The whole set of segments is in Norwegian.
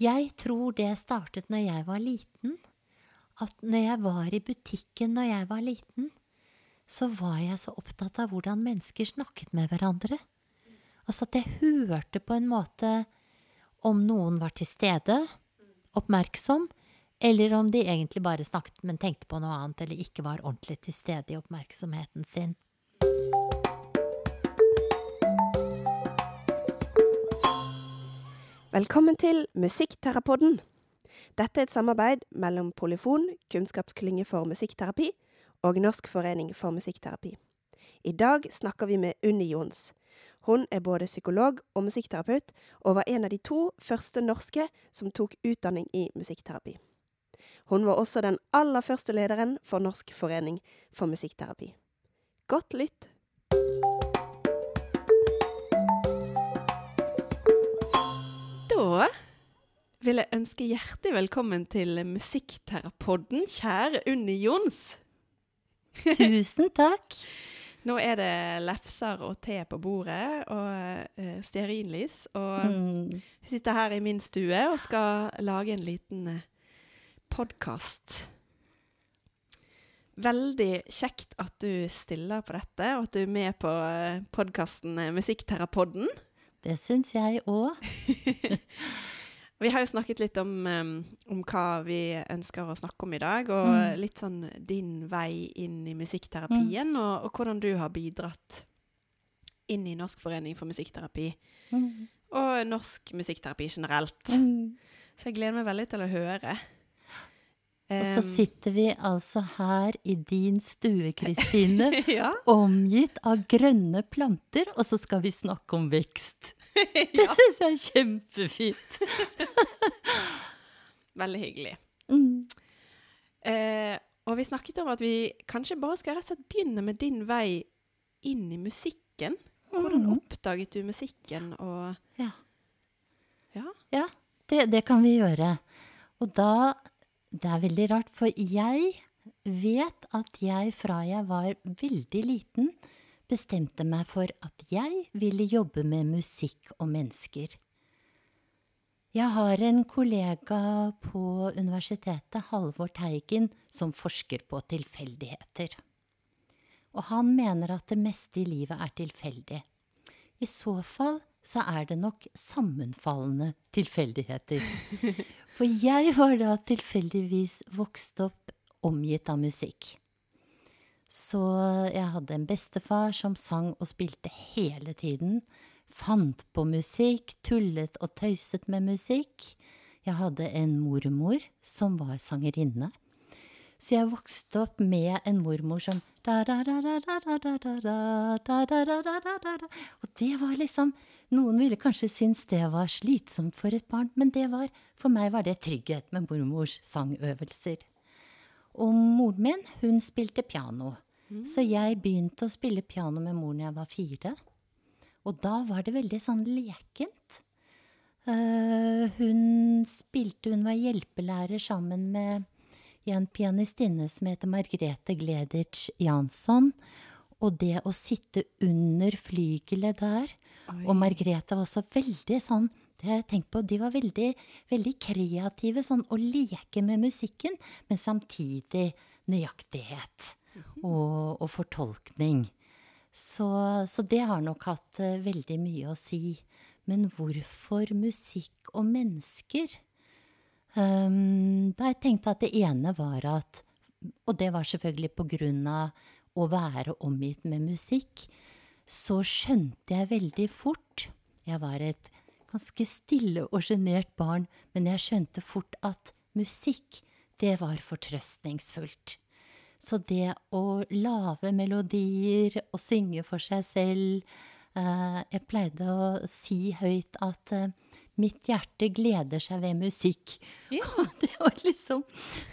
Jeg tror det startet når jeg var liten. At når jeg var i butikken når jeg var liten, så var jeg så opptatt av hvordan mennesker snakket med hverandre. Altså at jeg hørte på en måte om noen var til stede, oppmerksom, eller om de egentlig bare snakket, men tenkte på noe annet, eller ikke var ordentlig til stede i oppmerksomheten sin. Velkommen til Musikkterapoden. Dette er et samarbeid mellom Polyfon, kunnskapsklynge for musikkterapi, og Norsk forening for musikkterapi. I dag snakker vi med Unni Jons. Hun er både psykolog og musikkterapeut, og var en av de to første norske som tok utdanning i musikkterapi. Hun var også den aller første lederen for Norsk forening for musikkterapi. Godt lytt! Da vil jeg ønske hjertelig velkommen til Musikkterapodden, kjære Unni Jons. Tusen takk. Nå er det lefser og te på bordet, og uh, stearinlys. Og Mm. vi sitter her i min stue og skal lage en liten uh, podkast. Veldig kjekt at du stiller på dette, og at du er med på uh, podkasten Musikkterapoden. Det syns jeg òg. Vi har jo snakket litt om, om hva vi ønsker å snakke om i dag, og Mm. litt sånn din vei inn i musikkterapien, og, og hvordan du har bidratt inn i Norsk forening for musikkterapi, Mm. og norsk musikkterapi generelt. Mm. Så jeg gleder meg veldig til å høre. Og så sitter vi altså her i din stue, Kristine, ja. omgitt av grønne planter, og så skal vi snakke om vekst. Det ja. syns jeg er kjempefint. Veldig hyggelig. Mm. Eh, og vi snakket om at vi kanskje bare skal rett og slett begynne med din vei inn i musikken. Hvordan Mhm. oppdaget du musikken, og Ja. Ja. Ja, det, det kan vi gjøre. Og da Det er veldig rart, for jeg vet at jeg fra jeg var veldig liten, bestemte meg for at jeg ville jobbe med musikk og mennesker. Jeg har en kollega på universitetet, Halvor Teigen, som forsker på tilfeldigheter. Og han mener at det meste i livet er tilfeldig. I så fall så er det nok sammenfallende tilfeldigheter. For jeg var da tilfeldigvis vokst opp omgitt av musikk. Så jeg hadde en bestefar som sang og spilte hele tiden. Fant på musikk, tullet og tøyset med musikk. Jeg hadde en mormor som var sangerinne. Så jeg vokste opp med en mormor som Og det var liksom Noen ville kanskje synes det var slitsomt for et barn, men det var, for meg var det trygghet med mormors sangøvelser. Og moren min, hun spilte piano. Så jeg begynte å spille piano med moren når jeg var fire. Og da var det veldig sånn lekent. Uh, hun spilte Hun var hjelpelærer sammen med en pianistinne som heter Margrethe Gleditsch Jansson. Og det å sitte under flygelet der Og Margrethe var også veldig sånn det har jeg tenkt på, De var veldig, veldig kreative sånn å leke med musikken, men samtidig nøyaktighet og, og fortolkning. Så, så det har nok hatt eh, veldig mye å si. Men hvorfor musikk og mennesker? Um, da jeg tenkte at det ene var at Og det var selvfølgelig på grunn av å være omgitt med musikk. Så skjønte jeg veldig fort Jeg var et ganske stille og sjenert barn, men jeg skjønte fort at musikk, det var fortrøstningsfullt. Så det å lage melodier og synge for seg selv eh, Jeg pleide å si høyt at eh, mitt hjerte gleder seg ved musikk. Ja. Det var liksom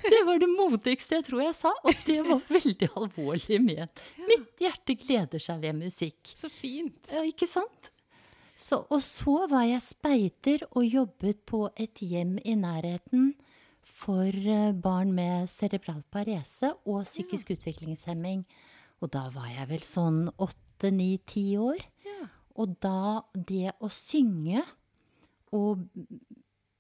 Det var det modigste jeg tror jeg sa, og det var veldig alvorlig ment. Mitt hjerte gleder seg ved musikk. Så fint. Ja, ikke sant? Så, og så var jeg speider og jobbet på et hjem i nærheten for eh, barn med cerebral parese og psykisk utviklingshemming. Og da var jeg vel sånn åtte, ni, ti år. Ja. Og da det å synge og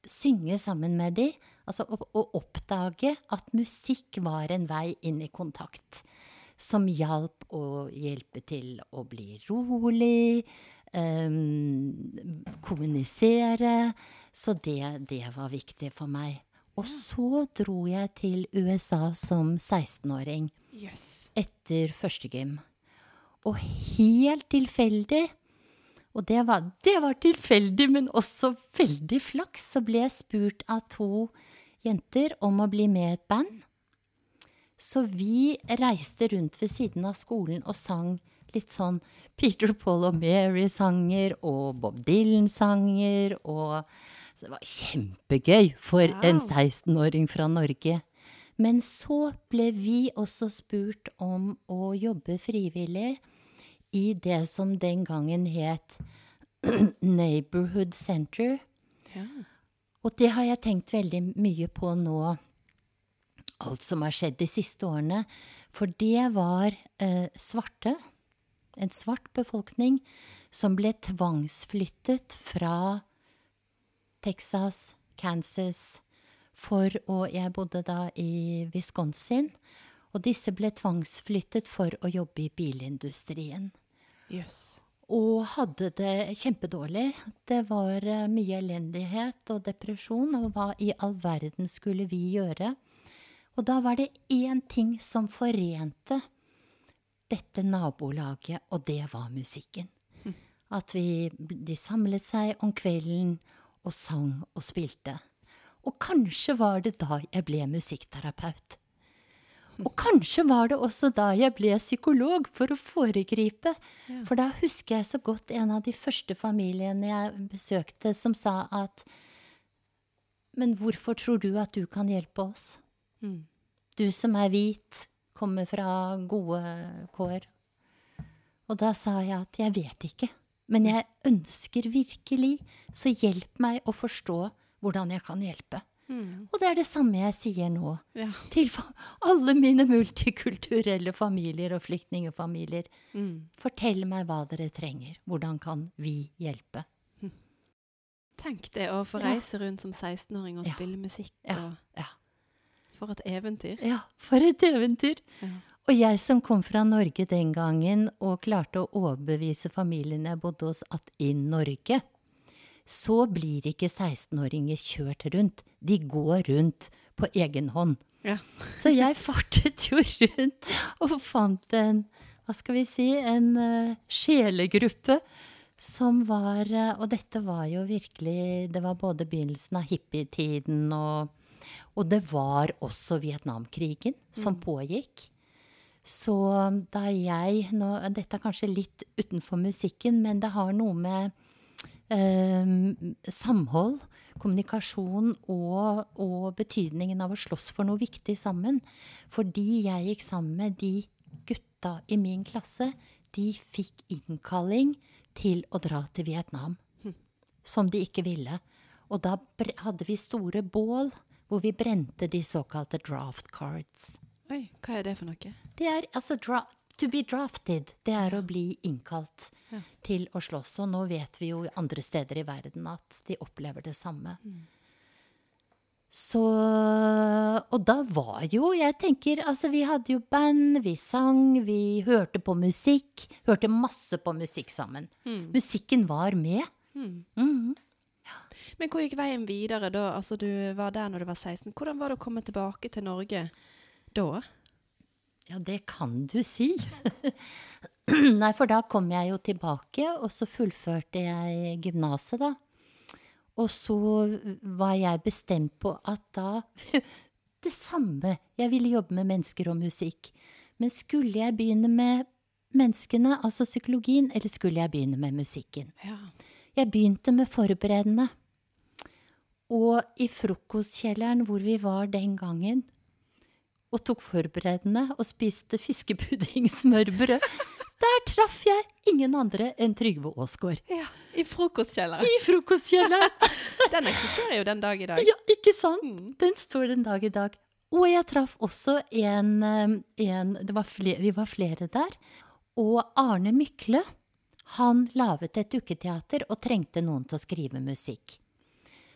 synge sammen med de, altså å, å oppdage at musikk var en vei inn i kontakt. Som hjalp å hjelpe til å bli rolig, um, kommunisere. Så det, det var viktig for meg. Og så dro jeg til USA som 16-åring Yes. etter førstegym. Og helt tilfeldig, og det var, det var tilfeldig, men også veldig flaks, så ble jeg spurt av to jenter om å bli med i et band. Så vi reiste rundt ved siden av skolen og sang litt sånn Peter Paul og Mary-sanger og Bob Dylan-sanger og Så det var kjempegøy for en 16-åring fra Norge. Men så ble vi også spurt om å jobbe frivillig i det som den gangen het Neighborhood Center. Ja. Og det har jeg tenkt veldig mye på nå, alt som har skjedd de siste årene. For det var eh, svarte, en svart befolkning, som ble tvangsflyttet fra Texas, Kansas, for å Jeg bodde da i Wisconsin. Og disse ble tvangsflyttet for å jobbe i bilindustrien Yes. og hadde det kjempedårlig. Det var eh, mye elendighet og depresjon, og hva i all verden skulle vi gjøre? Og da var det én ting som forente dette nabolaget, og det var musikken. At vi, de samlet seg om kvelden og sang og spilte. Og kanskje var det da jeg ble musikkterapeut. Og kanskje var det også da jeg ble psykolog, for å foregripe. For da husker jeg så godt en av de første familiene jeg besøkte, som sa at Men hvorfor tror du at du kan hjelpe oss? Mm. Du som er hvit, kommer fra gode kår. Og da sa jeg at jeg vet ikke, men jeg ønsker virkelig, så hjelp meg å forstå hvordan jeg kan hjelpe. Mm. Og det er det samme jeg sier nå Ja. til alle mine multikulturelle familier og flyktningfamilier. Mm. Fortell meg hva dere trenger. Hvordan kan vi hjelpe? Tenk det å få reise rundt som 16-åring og Ja. spille musikk. Ja. Og Ja. for et eventyr. Ja, for et eventyr! Ja. Og jeg som kom fra Norge den gangen og klarte å overbevise familien jeg bodde hos at i Norge så blir ikke 16-åringer kjørt rundt. De går rundt på egen hånd. Ja. Så jeg fartet jo rundt og fant en, hva skal vi si, en uh, sjelegruppe som var uh, Og dette var jo virkelig Det var både begynnelsen av hippietiden og Og det var også Vietnamkrigen som pågikk. Så da jeg nå, Dette er kanskje litt utenfor musikken, men det har noe med eh, samhold, kommunikasjon og, og betydningen av å slåss for noe viktig sammen. Fordi jeg gikk sammen med de gutta i min klasse, de fikk innkalling til å dra til Vietnam. Som de ikke ville. Og da hadde vi store bål hvor vi brente de såkalte draft cards. Oi, hva er det for noe? Det er altså dra To be drafted. Det er å bli innkalt Ja. til å slåss. Og nå vet vi jo andre steder i verden at de opplever det samme. Så Og da var jo Jeg tenker Altså, vi hadde jo band, vi sang, vi hørte på musikk. Hørte masse på musikk sammen. Musikken var med. Mm. Mhm. Men hvor gikk veien videre da? Altså, du var der når du var 16. Hvordan var det å komme tilbake til Norge da? Ja, det kan du si. Nei, for da kom jeg jo tilbake, og så fullførte jeg gymnaset, da. Og så var jeg bestemt på at da Det samme. Jeg ville jobbe med mennesker og musikk. Men skulle jeg begynne med menneskene, altså psykologien, eller skulle jeg begynne med musikken? Ja. Jeg begynte med forberedende. Og i frokostkjelleren hvor vi var den gangen, og tok forberedende og spiste fiskepuddingsmørbrød, der traff jeg ingen andre enn Trygve Aasgaard. ja. I frokostkjelleren. I frokostkjelleren! Den eksisterer jo den dag i dag. Ja, ikke sant? Mm. Den står den dag i dag. Og jeg traff også en, en det var flere, Vi var flere der. Og Arne Mykle, han laget et dukketeater og trengte noen til å skrive musikk.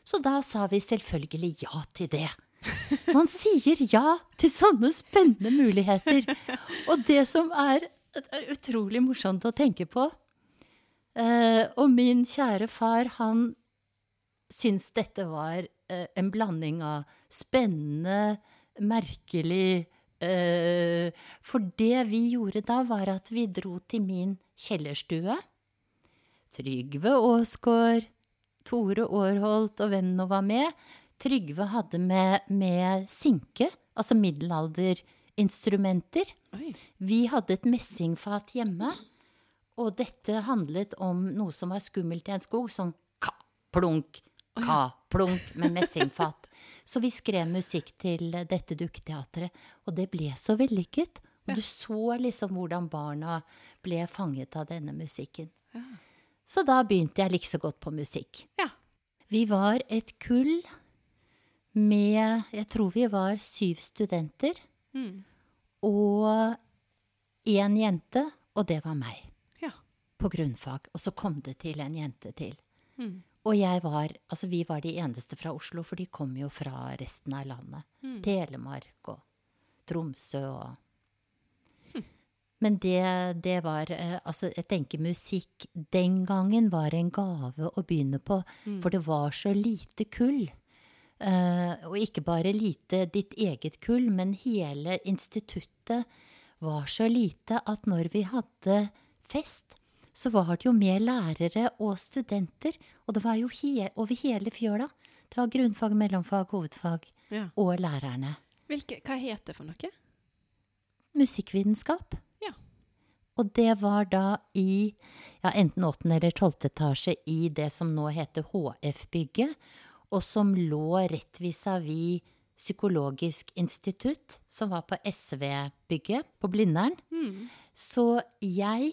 Så da sa vi selvfølgelig ja til det. Man sier ja til sånne spennende muligheter. Og det som er utrolig morsomt å tenke på eh, Og min kjære far, han syns dette var eh, en blanding av spennende, merkelig eh, For det vi gjorde da, var at vi dro til min kjellerstue. Trygve Aasgaard, Tore Aarholt og hvem nå var med. Trygve hadde med, med sinke, altså middelalderinstrumenter. Oi. Vi hadde et messingfat hjemme, og dette handlet om noe som var skummelt i en skog, sånn ka-plunk, ka-plunk med messingfat. Så vi skrev musikk til dette dukketeatret, og det ble så vellykket. Og du så liksom hvordan barna ble fanget av denne musikken. Ja. Så da begynte jeg like så godt på musikk. Ja. Vi var et kull med Jeg tror vi var syv studenter Mm. og én jente, og det var meg. Ja. På grunnfag. Og så kom det til en jente til. Mm. Og jeg var Altså, vi var de eneste fra Oslo, for de kom jo fra resten av landet. Mm. Telemark og Tromsø og Men det, det var eh, Altså, jeg tenker musikk den gangen var en gave å begynne på, Mm. for det var så lite kull. Eh, og ikke bare lite ditt eget kull, men hele instituttet var så lite at når vi hadde fest, så var det jo med lærere og studenter. Og det var jo he over hele fjøla. Det var grunnfag, mellomfag, hovedfag Ja. og lærerne. Hvilke, hva het det for noe? Musikkvitenskap. Ja. Og det var da i ja, enten åttende eller tolvte etasje i det som nå heter HF-bygget, og som lå rett vis-à-vis Psykologisk institutt, som var på SV-bygget på Blindern. Mm. Så jeg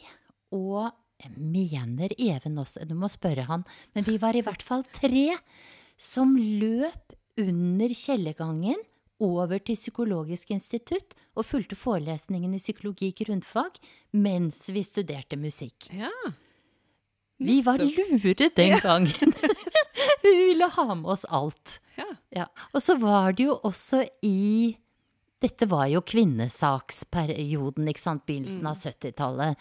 og jeg mener Even også, du må spørre han, men vi var i hvert fall tre som løp under kjellergangen over til Psykologisk institutt og fulgte forelesningen i psykologi grunnfag mens vi studerte musikk. Ja. Vi var lure den gangen. vi ville ha med oss alt. ja. Ja. Og så var det jo også i Dette var jo kvinnesaksperioden, ikke sant, begynnelsen av 70-tallet.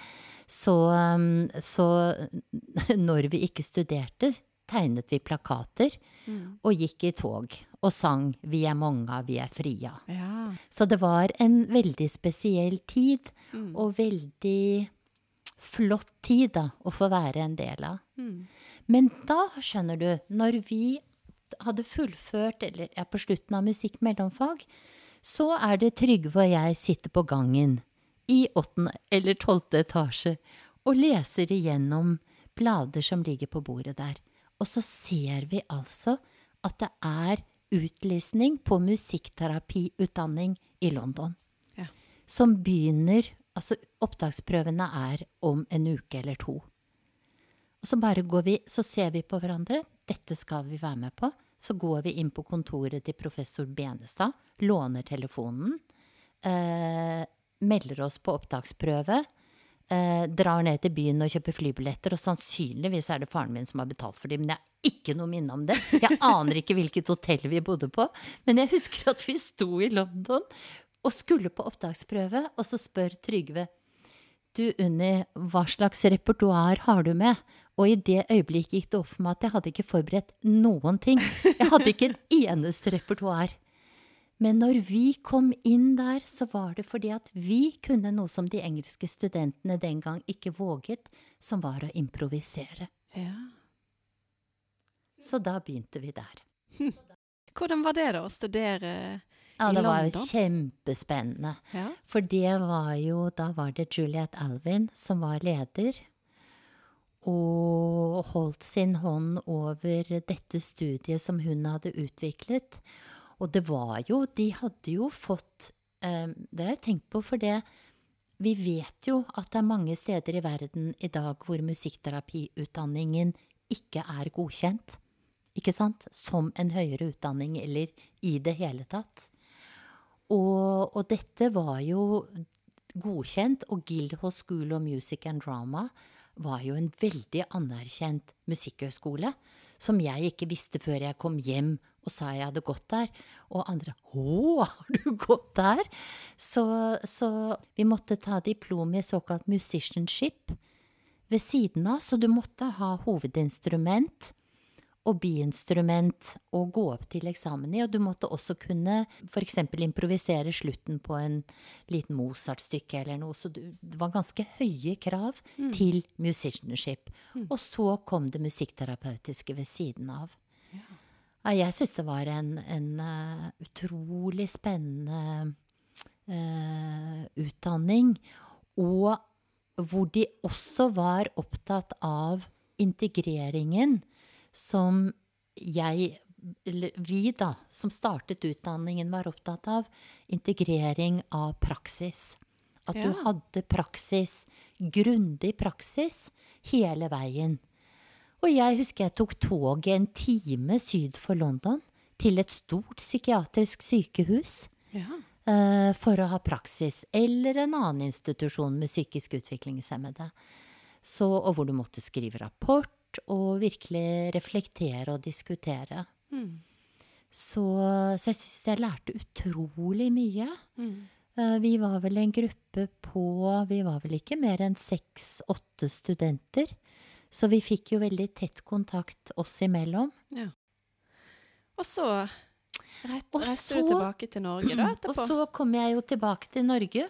Så, um, så når vi ikke studerte, tegnet vi plakater Mm. og gikk i tog og sang 'Vi er mange, vi er fria'. ja. Så det var en veldig spesiell tid, Mm. og veldig flott tid da, å få være en del av. Mm. Men da, skjønner du, når vi hadde fullført, eller ja, på slutten av musikk mellomfag, så er det Trygve og jeg sitter på gangen i åttende eller tolvte etasje og leser igjennom blader som ligger på bordet der. Og så ser vi altså at det er utlysning på musikkterapiutdanning i London. Ja. Som begynner Altså, opptaksprøvene er om en uke eller to. Så bare går vi, så ser vi på hverandre. Dette skal vi være med på. Så går vi inn på kontoret til professor Benestad, låner telefonen, eh, melder oss på opptaksprøve, eh, drar ned til byen og kjøper flybilletter, og sannsynligvis er det faren min som har betalt for dem, men jeg har ikke noe minne om det. Jeg aner ikke hvilket hotell vi bodde på, men jeg husker at vi sto i London og skulle på opptaksprøve, og så spør Trygve du, Unni, hva slags repertoar har du med? Og i det øyeblikket gikk det opp for meg at jeg hadde ikke forberedt noen ting. Jeg hadde ikke et eneste repertoar. Men når vi kom inn der, så var det fordi at vi kunne noe som de engelske studentene den gang ikke våget, som var å improvisere. ja. Så da begynte vi der. Hvordan var det da, å studere Ja, det var jo kjempespennende. Ja. For det var jo Da var det Juliette Alvin som var leder. Og holdt sin hånd over dette studiet som hun hadde utviklet. Og det var jo De hadde jo fått eh, Det har jeg tenkt på, for det Vi vet jo at det er mange steder i verden i dag hvor musikkterapiutdanningen ikke er godkjent. Ikke sant? Som en høyere utdanning, eller i det hele tatt. Og, og dette var jo godkjent, og Guildhall School of Music and Drama var jo en veldig anerkjent musikkhøgskole. som jeg ikke visste før jeg kom hjem og sa jeg hadde gått der. Og andre 'Å, har du gått der?' Så, så vi måtte ta diplom i såkalt musicianship ved siden av, så du måtte ha hovedinstrument og biinstrument å gå opp til eksamen i. Og du måtte også kunne f.eks. improvisere slutten på en liten Mozart-stykke eller noe. Så du, det var ganske høye krav Mm. til musicianship. Og så kom det musikkterapeutiske ved siden av. Ja, jeg syns det var en, en uh, utrolig spennende uh, utdanning. Og hvor de også var opptatt av integreringen som jeg eller vi, da, som startet utdanningen, var opptatt av integrering av praksis. At du hadde praksis, grundig praksis, hele veien. Og jeg husker jeg tok toget en time syd for London, til et stort psykiatrisk sykehus Ja. uh, for å ha praksis, eller en annen institusjon med psykisk utviklingshemmede. Så, og hvor du måtte skrive rapport og virkelig reflektere og diskutere. Mm. Så, så jeg syns jeg lærte utrolig mye. Mm. Eh, Vi var vel en gruppe på Vi var vel ikke mer enn seks-åtte studenter. Så vi fikk jo veldig tett kontakt oss imellom. ja. Og så rett, Og reiste så- du tilbake til Norge da etterpå? Og så kom jeg jo tilbake til Norge.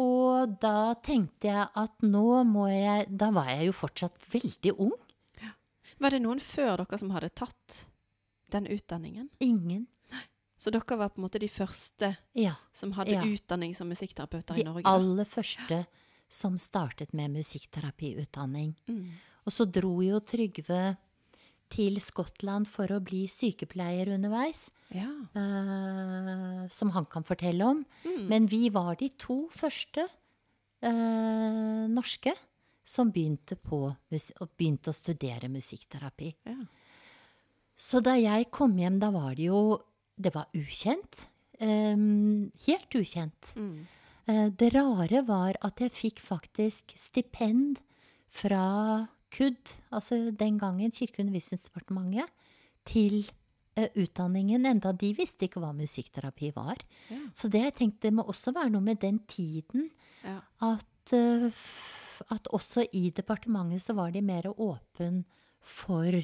Og da tenkte jeg at nå må jeg Da var jeg jo fortsatt veldig ung. Var det noen før dere som hadde tatt den utdanningen? Ingen. Så dere var på en måte de første Ja. som hadde Ja. utdanning som musikkterapeuter De i Norge? De aller første som startet med musikkterapiutdanning. Mm. Og så dro jo Trygve til Skottland for å bli sykepleier underveis, Ja. Uh, som han kan fortelle om. Mm. Men vi var de to første uh, norske som begynte, på, og begynte å studere musikkterapi. ja. Så da jeg kom hjem, da var det jo Det var ukjent. Um, helt ukjent. Mm. Uh, det rare var at jeg fikk faktisk stipend fra KUD, altså den gangen Kirkeundervisningsdepartementet, til eh, utdanningen, enda de visste ikke hva musikkterapi var. Ja. Så det jeg tenkte må også være noe med den tiden Ja. at, eh, at også i departementet så var de mer åpen for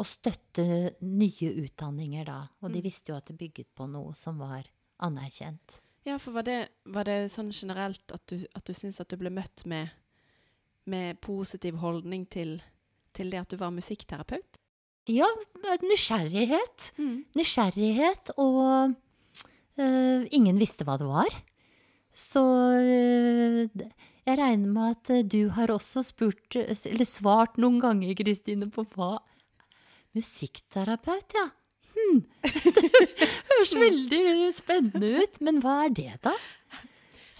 å støtte nye utdanninger da. Og de visste jo at det bygget på noe som var anerkjent. Ja, for var det, var det sånn generelt at du, at du syns at du ble møtt med, med positiv holdning til, til det at du var musikkterapeut? Ja, nysgjerrighet. Mm. Nysgjerrighet, og eh, ingen visste hva det var. Så eh, jeg regner med at eh, du har også spurt, eller svart noen ganger, Kristine, på hva Musikkterapeut, ja. Hm. Det høres veldig spennende ut, men hva er det, da?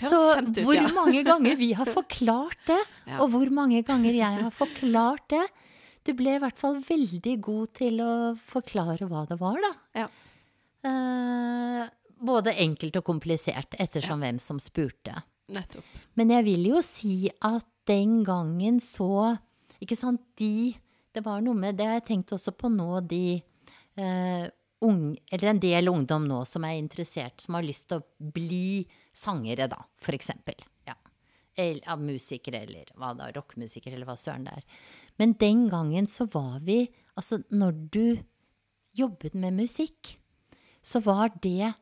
Så ut, hvor ja. mange ganger vi har forklart det, Ja. og hvor mange ganger jeg har forklart det Du ble i hvert fall veldig god til å forklare hva det var, da. Ja. Eh, både enkelt og komplisert, ettersom hvem som spurte. Nettopp. Men jeg vil jo si at den gangen så Ikke sant, de Det var noe med det jeg tenkte også på nå, de eh, ung, Eller en del ungdom nå som er interessert, som har lyst til å bli sangere, da, for eksempel. Ja. Ja, musikere, eller hva da, rockemusikere, eller hva søren det er. Men den gangen så var vi Altså, når du jobbet med musikk, så var det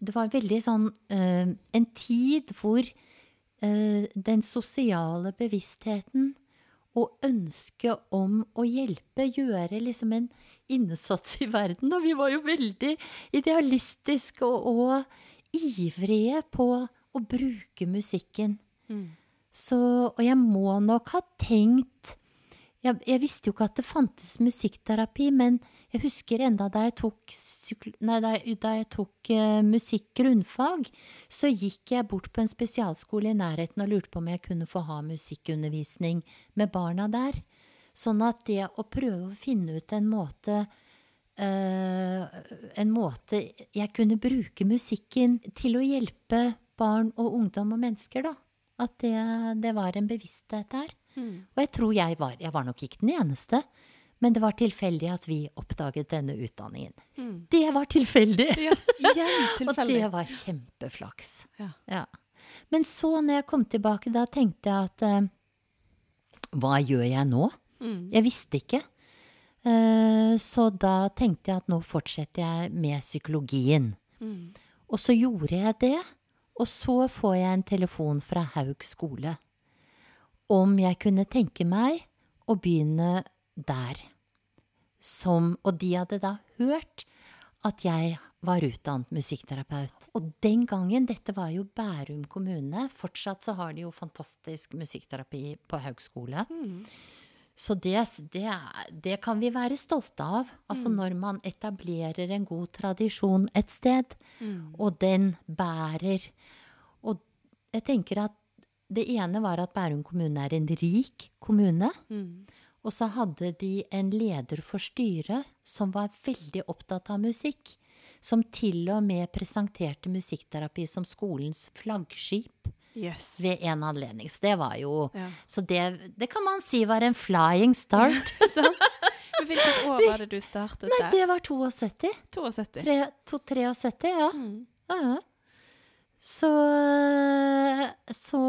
Det var veldig sånn øh, En tid hvor øh, den sosiale bevisstheten og ønsket om å hjelpe, gjøre liksom en innsats i verden. Og vi var jo veldig idealistiske og, og ivrige på å bruke musikken. Mm. Så, og jeg må nok ha tenkt jeg, jeg visste jo ikke at det fantes musikkterapi, men jeg husker enda da jeg tok, nei, da jeg, da jeg tok uh, musikk grunnfag, så gikk jeg bort på en spesialskole i nærheten og lurte på om jeg kunne få ha musikkundervisning med barna der. Sånn at det å prøve å finne ut en måte uh, en måte jeg kunne bruke musikken til å hjelpe barn og ungdom og mennesker, da. At det, det var en bevissthet der. Mm. Og jeg tror jeg var Jeg var nok ikke den eneste, men det var tilfeldig at vi oppdaget denne utdanningen. Mm. Det var tilfeldig! Ja, tilfeldig. Og det var kjempeflaks. Ja. Ja. Men så, når jeg kom tilbake, da tenkte jeg at eh, Hva gjør jeg nå? Mm. Jeg visste ikke. Eh, så da tenkte jeg at nå fortsetter jeg med psykologien. Mm. Og så gjorde jeg det. Og så får jeg en telefon fra Haug skole om jeg kunne tenke meg å begynne der. Som, og de hadde da hørt at jeg var utdannet musikkterapeut. Og den gangen, dette var jo Bærum kommune, fortsatt så har de jo fantastisk musikkterapi på høgskole. Mm. Så det, det, det kan vi være stolte av. Altså når man etablerer en god tradisjon et sted, Mm. og den bærer. Og jeg tenker at det ene var at Bærum kommune er en rik kommune. Mm. Og så hadde de en leder for styret som var veldig opptatt av musikk. Som til og med presenterte musikkterapi som skolens flaggskip Yes. ved en anledning. Så det var jo Ja. Så det, det kan man si var en flying start. Sant? Men Hvilket år var det du startet der? Nei, det var 72. 72. Tre, to, 73, ja. Mm. ja. Så, så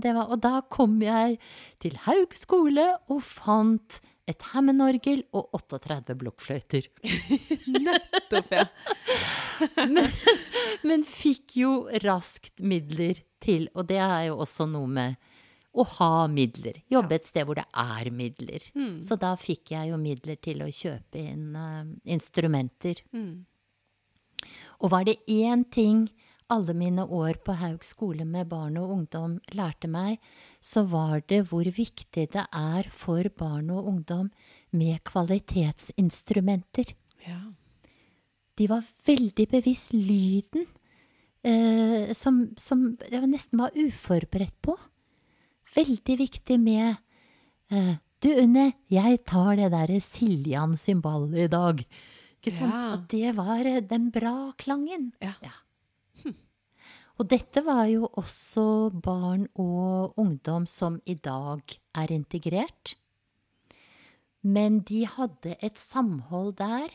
det var Og da kom jeg til Haug skole og fant et Hammond-orgel og 38 blokkfløyter. Nettopp, ja. Men, men fikk jo raskt midler til, og det er jo også noe med å ha midler. Jobbe et sted hvor det er midler. Mm. Så da fikk jeg jo midler til å kjøpe inn uh, instrumenter. Mm. Og var det én ting alle mine år på Haug skole med barn og ungdom lærte meg, så var det hvor viktig det er for barn og ungdom med kvalitetsinstrumenter. Ja. De var veldig bevisst lyden, eh, som, som jeg nesten var uforberedt på. Veldig viktig med eh, Du, Unni, jeg tar det derre Siljan-symbalet i dag. Ikke sant? Ja. At det var eh, den bra klangen. Ja. Og dette var jo også barn og ungdom som i dag er integrert. Men de hadde et samhold der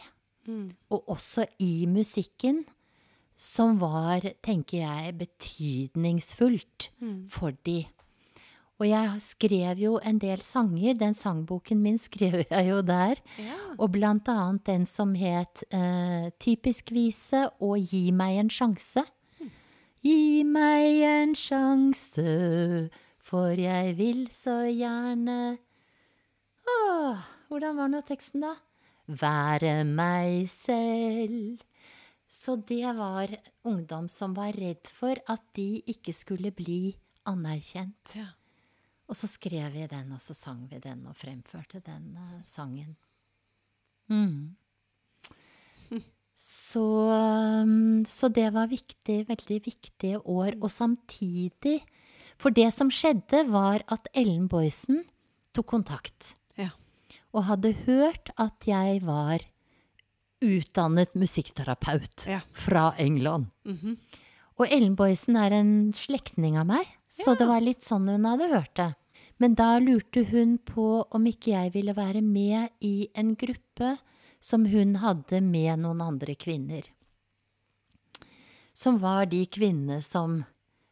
Mm. og også i musikken, som var, tenker jeg, betydningsfullt Mm. for de. Og jeg skrev jo en del sanger, den sangboken min skrev jeg jo der, Ja. og blant annet den som het eh, Typisk vise og Gi meg en sjanse. Gi meg en sjanse, for jeg vil så gjerne Åh, hvordan var nå teksten, da? Være meg selv. Så det var ungdom som var redd for at de ikke skulle bli anerkjent. ja. Og så skrev vi den, og så sang vi den og fremførte den eh, sangen. Mm. Så, um, så det var viktig, veldig viktige år. Og samtidig For det som skjedde, var at Ellen Boysen tok kontakt. Ja. Og hadde hørt at jeg var utdannet musikkterapeut Ja. fra England. Mhm. Og Ellen Boysen er en slektning av meg, så det var litt sånn hun hadde hørt det. Men da lurte hun på om ikke jeg ville være med i en gruppe som hun hadde med noen andre kvinner. Som var de kvinnene som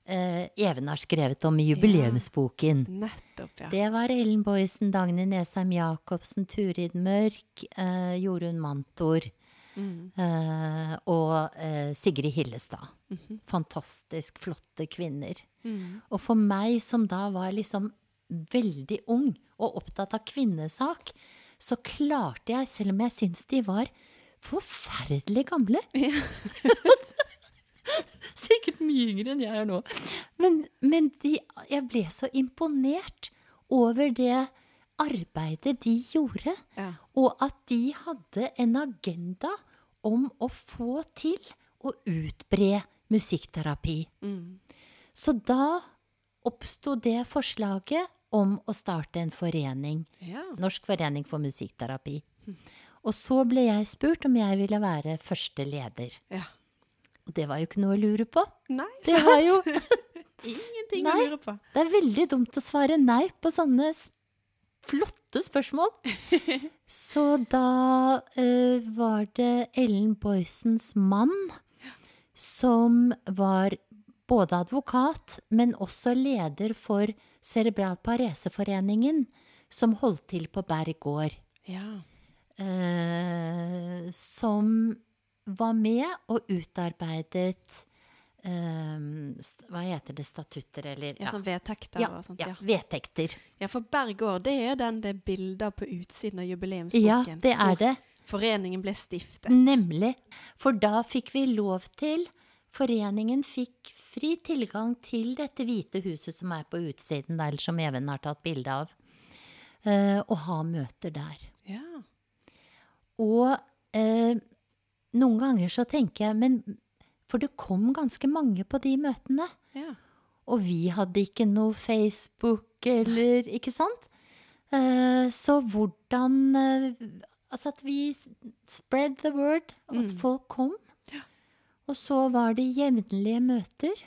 eh, Even har skrevet om i jubileumsboken. Nettopp, ja. Det var Ellen Boysen, Dagny Nesheim Jacobsen, Turid Mørk, eh, Jorunn Mantor Mm. eh, og eh, Sigrid Hillestad. Mhm. Fantastisk flotte kvinner. Mm. Og for meg som da var liksom veldig ung og opptatt av kvinnesak, så klarte jeg, selv om jeg syns de var forferdelig gamle Sikkert mye yngre enn jeg er nå. Men, men de, jeg ble så imponert over det arbeidet de gjorde. Ja. Og at de hadde en agenda om å få til å utbre musikkterapi. Mm. Så da oppsto det forslaget om å starte en forening. ja. Norsk forening for musikkterapi. Og så ble jeg spurt om jeg ville være første leder. Ja. Og det var jo ikke noe å lure på. Nei, Det var jo Ingenting Nei. å lure på. Det er veldig dumt å svare nei på sånne flotte spørsmål. Så da uh, var det Ellen Boysens mann som var både advokat, men også leder for Cerebral Pareseforeningen, som holdt til på Berg gård. Ja. eh, som var med og utarbeidet eh, Hva heter det? Statutter, eller ja, sånn vedtekter ja, og sånt. ja, Ja. vedtekter. ja, for Berg gård, det er den det er bilder på utsiden av jubileumsboken. Ja, det er det. Foreningen ble stiftet. Nemlig. For da fikk vi lov til Foreningen fikk fri tilgang til dette hvite huset som er på utsiden der, som Even har tatt bilde av, eh, og ha møter der. Ja. Og eh, noen ganger så tenker jeg Men For det kom ganske mange på de møtene. ja. Og vi hadde ikke noe Facebook eller Ikke sant? Eh, så hvordan eh, Altså at vi spread the word, at Mm. folk kom. Og så var det jevnlige møter.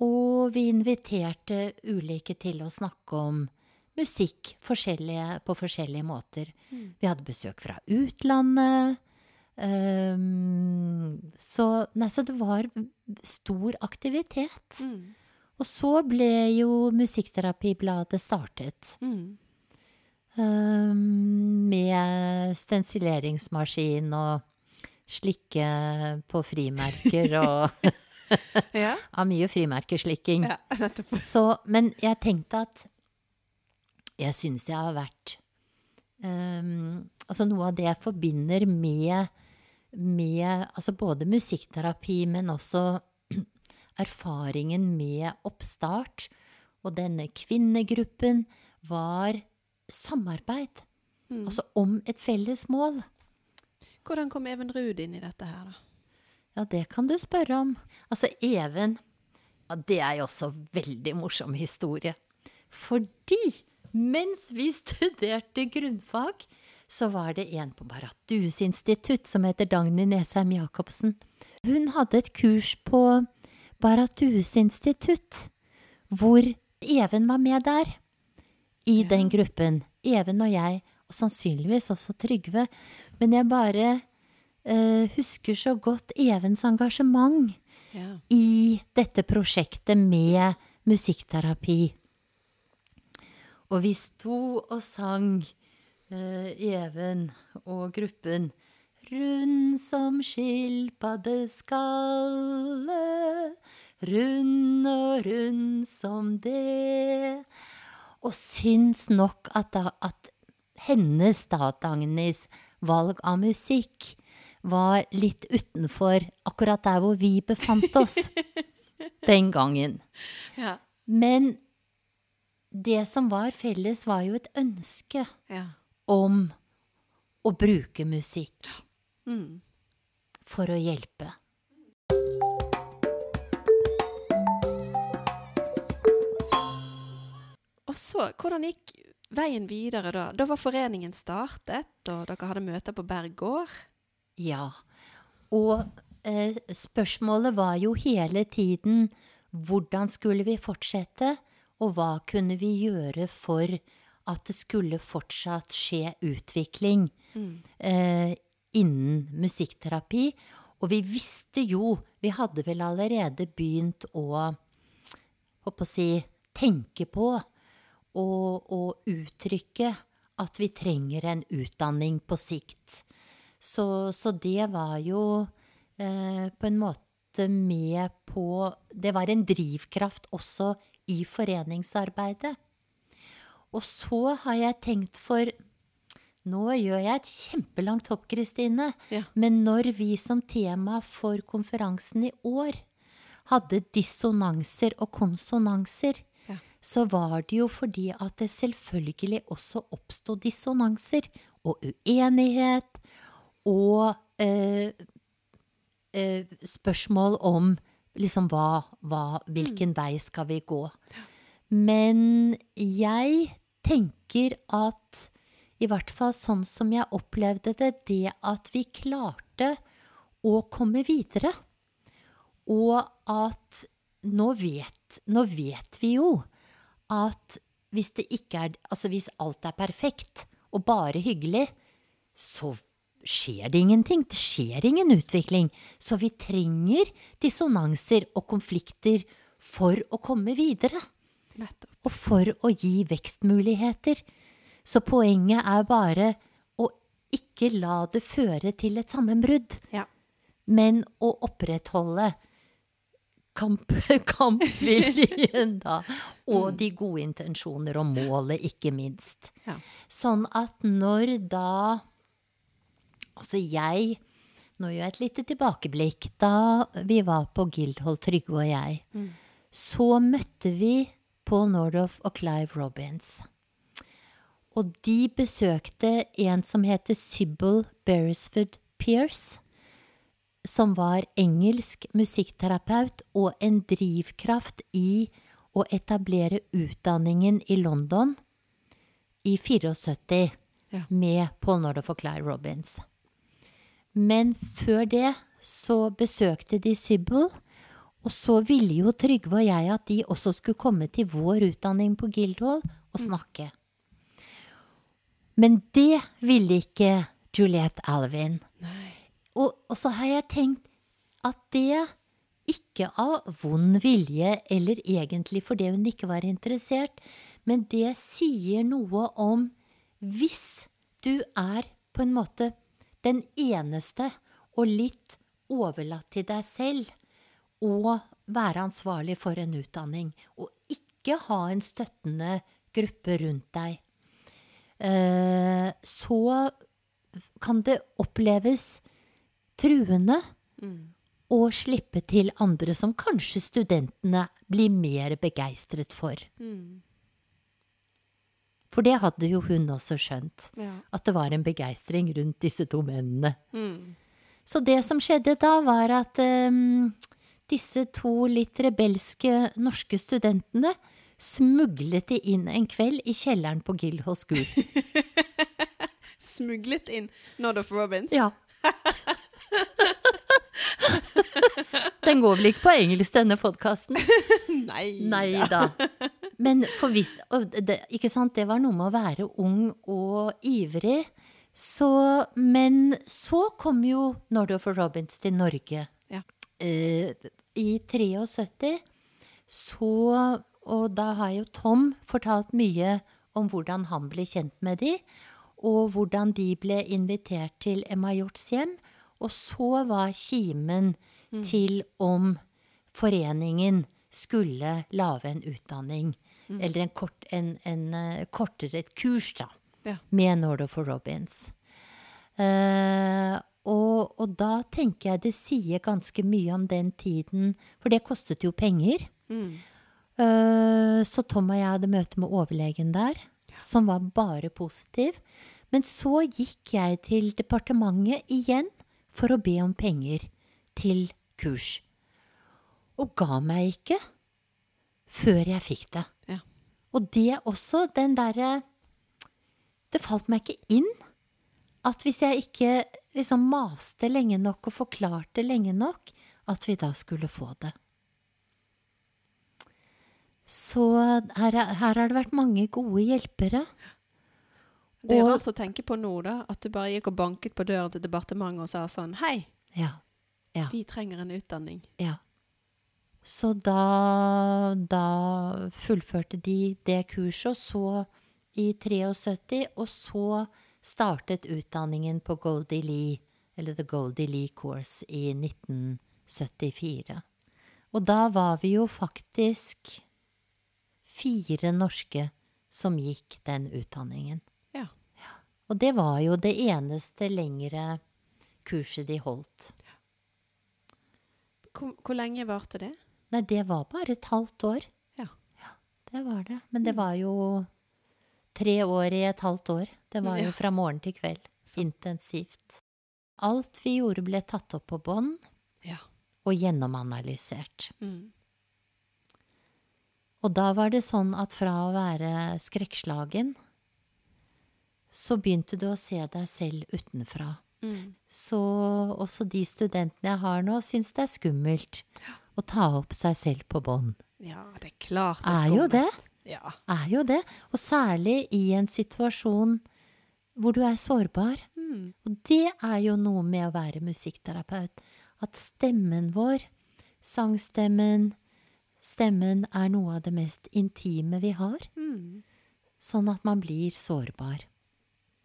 Og vi inviterte ulike til å snakke om musikk forskjellige, på forskjellige måter. Mm. Vi hadde besøk fra utlandet. Um, så, nei, så det var stor aktivitet. Mm. Og så ble jo Musikkterapi-bladet startet. Mm. Um, med stensileringsmaskin og slikke på frimerker og Ja. Av mye frimerkeslikking. ja. Så, men jeg tenkte at jeg syns jeg har vært um, Altså noe av det jeg forbinder med, med altså både musikkterapi, men også erfaringen med oppstart og denne kvinnegruppen, var samarbeid. Mm. Altså om et felles mål. Hvordan kom Even Ruud inn i dette her, da? Ja, det kan du spørre om. Altså, Even ja, Det er jo også veldig morsom historie. Fordi mens vi studerte grunnfag, så var det en på Barathus institutt som heter Dagny Nesheim Jacobsen. Hun hadde et kurs på Barathus institutt, hvor Even var med der. I den gruppen. Even og jeg, og sannsynligvis også Trygve. Men jeg bare eh, husker så godt Evens engasjement Ja. i dette prosjektet med musikkterapi. Og vi sto og sang, eh, Even og gruppen, Rund som skilpaddeskalle, rund og rund som det. Og syns nok at, da, at hennes, da, Dagnis, valg av musikk var litt utenfor akkurat der hvor vi befant oss den gangen. Ja. Men det som var felles, var jo et ønske ja. om å bruke musikk Mm. for å hjelpe. Og så, hvordan gikk veien videre da? Da var foreningen startet, og dere hadde møter på Berg gård. Ja. Og eh, spørsmålet var jo hele tiden hvordan skulle vi fortsette, og hva kunne vi gjøre for at det skulle fortsatt skje utvikling eh, innen musikkterapi. Og vi visste jo, vi hadde vel allerede begynt å å si, tenke på og, å uttrykke at vi trenger en utdanning på sikt. Så, så det var jo eh, på en måte med på Det var en drivkraft også i foreningsarbeidet. Og så har jeg tenkt for Nå gjør jeg et kjempelangt hopp, Kristine. Ja. Men når vi som tema for konferansen i år hadde dissonanser og konsonanser. Så var det jo fordi at det selvfølgelig også oppsto dissonanser og uenighet og eh, eh, spørsmål om liksom hva, hva Hvilken vei skal vi gå? Men jeg tenker at i hvert fall sånn som jeg opplevde det, det at vi klarte å komme videre, og at nå vet, nå vet vi jo at hvis det ikke er Altså hvis alt er perfekt og bare hyggelig, så skjer det ingenting. Det skjer ingen utvikling. Så vi trenger dissonanser og konflikter for å komme videre. Nettopp. Og for å gi vekstmuligheter. Så poenget er bare å ikke la det føre til et sammenbrudd, Ja. men å opprettholde kamp, kampviljen, da. Og de gode intensjoner og målet, ikke minst. Ja. Sånn at når da Altså, jeg Nå gjør jeg et lite tilbakeblikk. Da vi var på Guildhall, Trygve og jeg, så møtte vi Paul Nordoff og Clive Robins. Og de besøkte en som heter Sybil Beresford Pierce, som var engelsk musikkterapeut og en drivkraft i å etablere utdanningen i London i 74 Ja. med Paul Nordoff og Clive Robins. Men før det så besøkte de Sybil, og så ville jo Trygve og jeg at de også skulle komme til vår utdanning på Guildhall og snakke. Men det ville ikke Juliette Alvin. Og, og så har jeg tenkt at det ikke av vond vilje eller egentlig fordi hun ikke var interessert, men det sier noe om hvis du er på en måte den eneste og litt overlatt til deg selv å være ansvarlig for en utdanning, og ikke ha en støttende gruppe rundt deg, eh, så kan det oppleves truende og slippe til andre som kanskje studentene blir mer begeistret for. For det hadde jo hun også skjønt, Ja. at det var en begeistring rundt disse to mennene. Mm. Så det som skjedde da, var at um, disse to litt rebelske norske studentene smuglet de inn en kveld i kjelleren på Guildhall School. Smuglet inn Nordoff Robins. Ja. Den går vel ikke på engelsk, denne podkasten? Nei, Nei da. Men for hvis det, Ikke sant, det var noe med å være ung og ivrig. Så Men så kom jo Nordoff og Robins til Norge. Ja. Uh, I 73. Så Og da har jo Tom fortalt mye om hvordan han ble kjent med de, og hvordan de ble invitert til Emma Hjorts hjem. Og så var kimen til om foreningen skulle lage en utdanning, eller en, kort, en, en eh, kortere et kurs, da, Ja. med Nordoff og Robins. Eh, og, og da tenker jeg det sier ganske mye om den tiden, for det kostet jo penger. Mm. Eh, så Tom og jeg hadde møte med overlegen der, som var bare positiv. Men så gikk jeg til departementet igjen for å be om penger til kurs. Og ga meg ikke før jeg fikk det. Ja. Og det også, den derre Det falt meg ikke inn at hvis jeg ikke liksom maste lenge nok og forklarte lenge nok, at vi da skulle få det. Så her, er- her har det vært mange gode hjelpere. Det er Og- rart å tenke på nå, da. At du bare gikk og banket på døren til departementet og sa sånn Hei, Ja. Ja. vi trenger en utdanning. ja. Så da, da fullførte de det kurset, og så i 73, og så startet utdanningen på Goldie Lee, eller The Goldie Lee Course, i 1974. Og da var vi jo faktisk fire norske som gikk den utdanningen. Ja. Og det var jo det eneste lengre kurset de holdt. Hvor, hvor lenge varte det? Nei, det var bare et halvt år. Ja. Det var det. Men det var jo tre år i et halvt år. Det var jo fra morgen til kveld. Intensivt. Alt vi gjorde ble tatt opp på bånd Ja. og gjennomanalysert. Mm. Og da var det sånn at fra å være skrekkslagen, så begynte du å se deg selv utenfra. Mm. Så også de studentene jeg har nå, syns det er skummelt å å ta opp seg selv på bånd. Ja, det er klart det Er er jo skummelt. det. Ja. Er jo det. Og særlig i en situasjon hvor du er sårbar. Mm. Og det er jo noe med å være musikkterapeut. At stemmen vår, sangstemmen, stemmen er noe av det mest intime vi har. Mm. Sånn at man blir sårbar.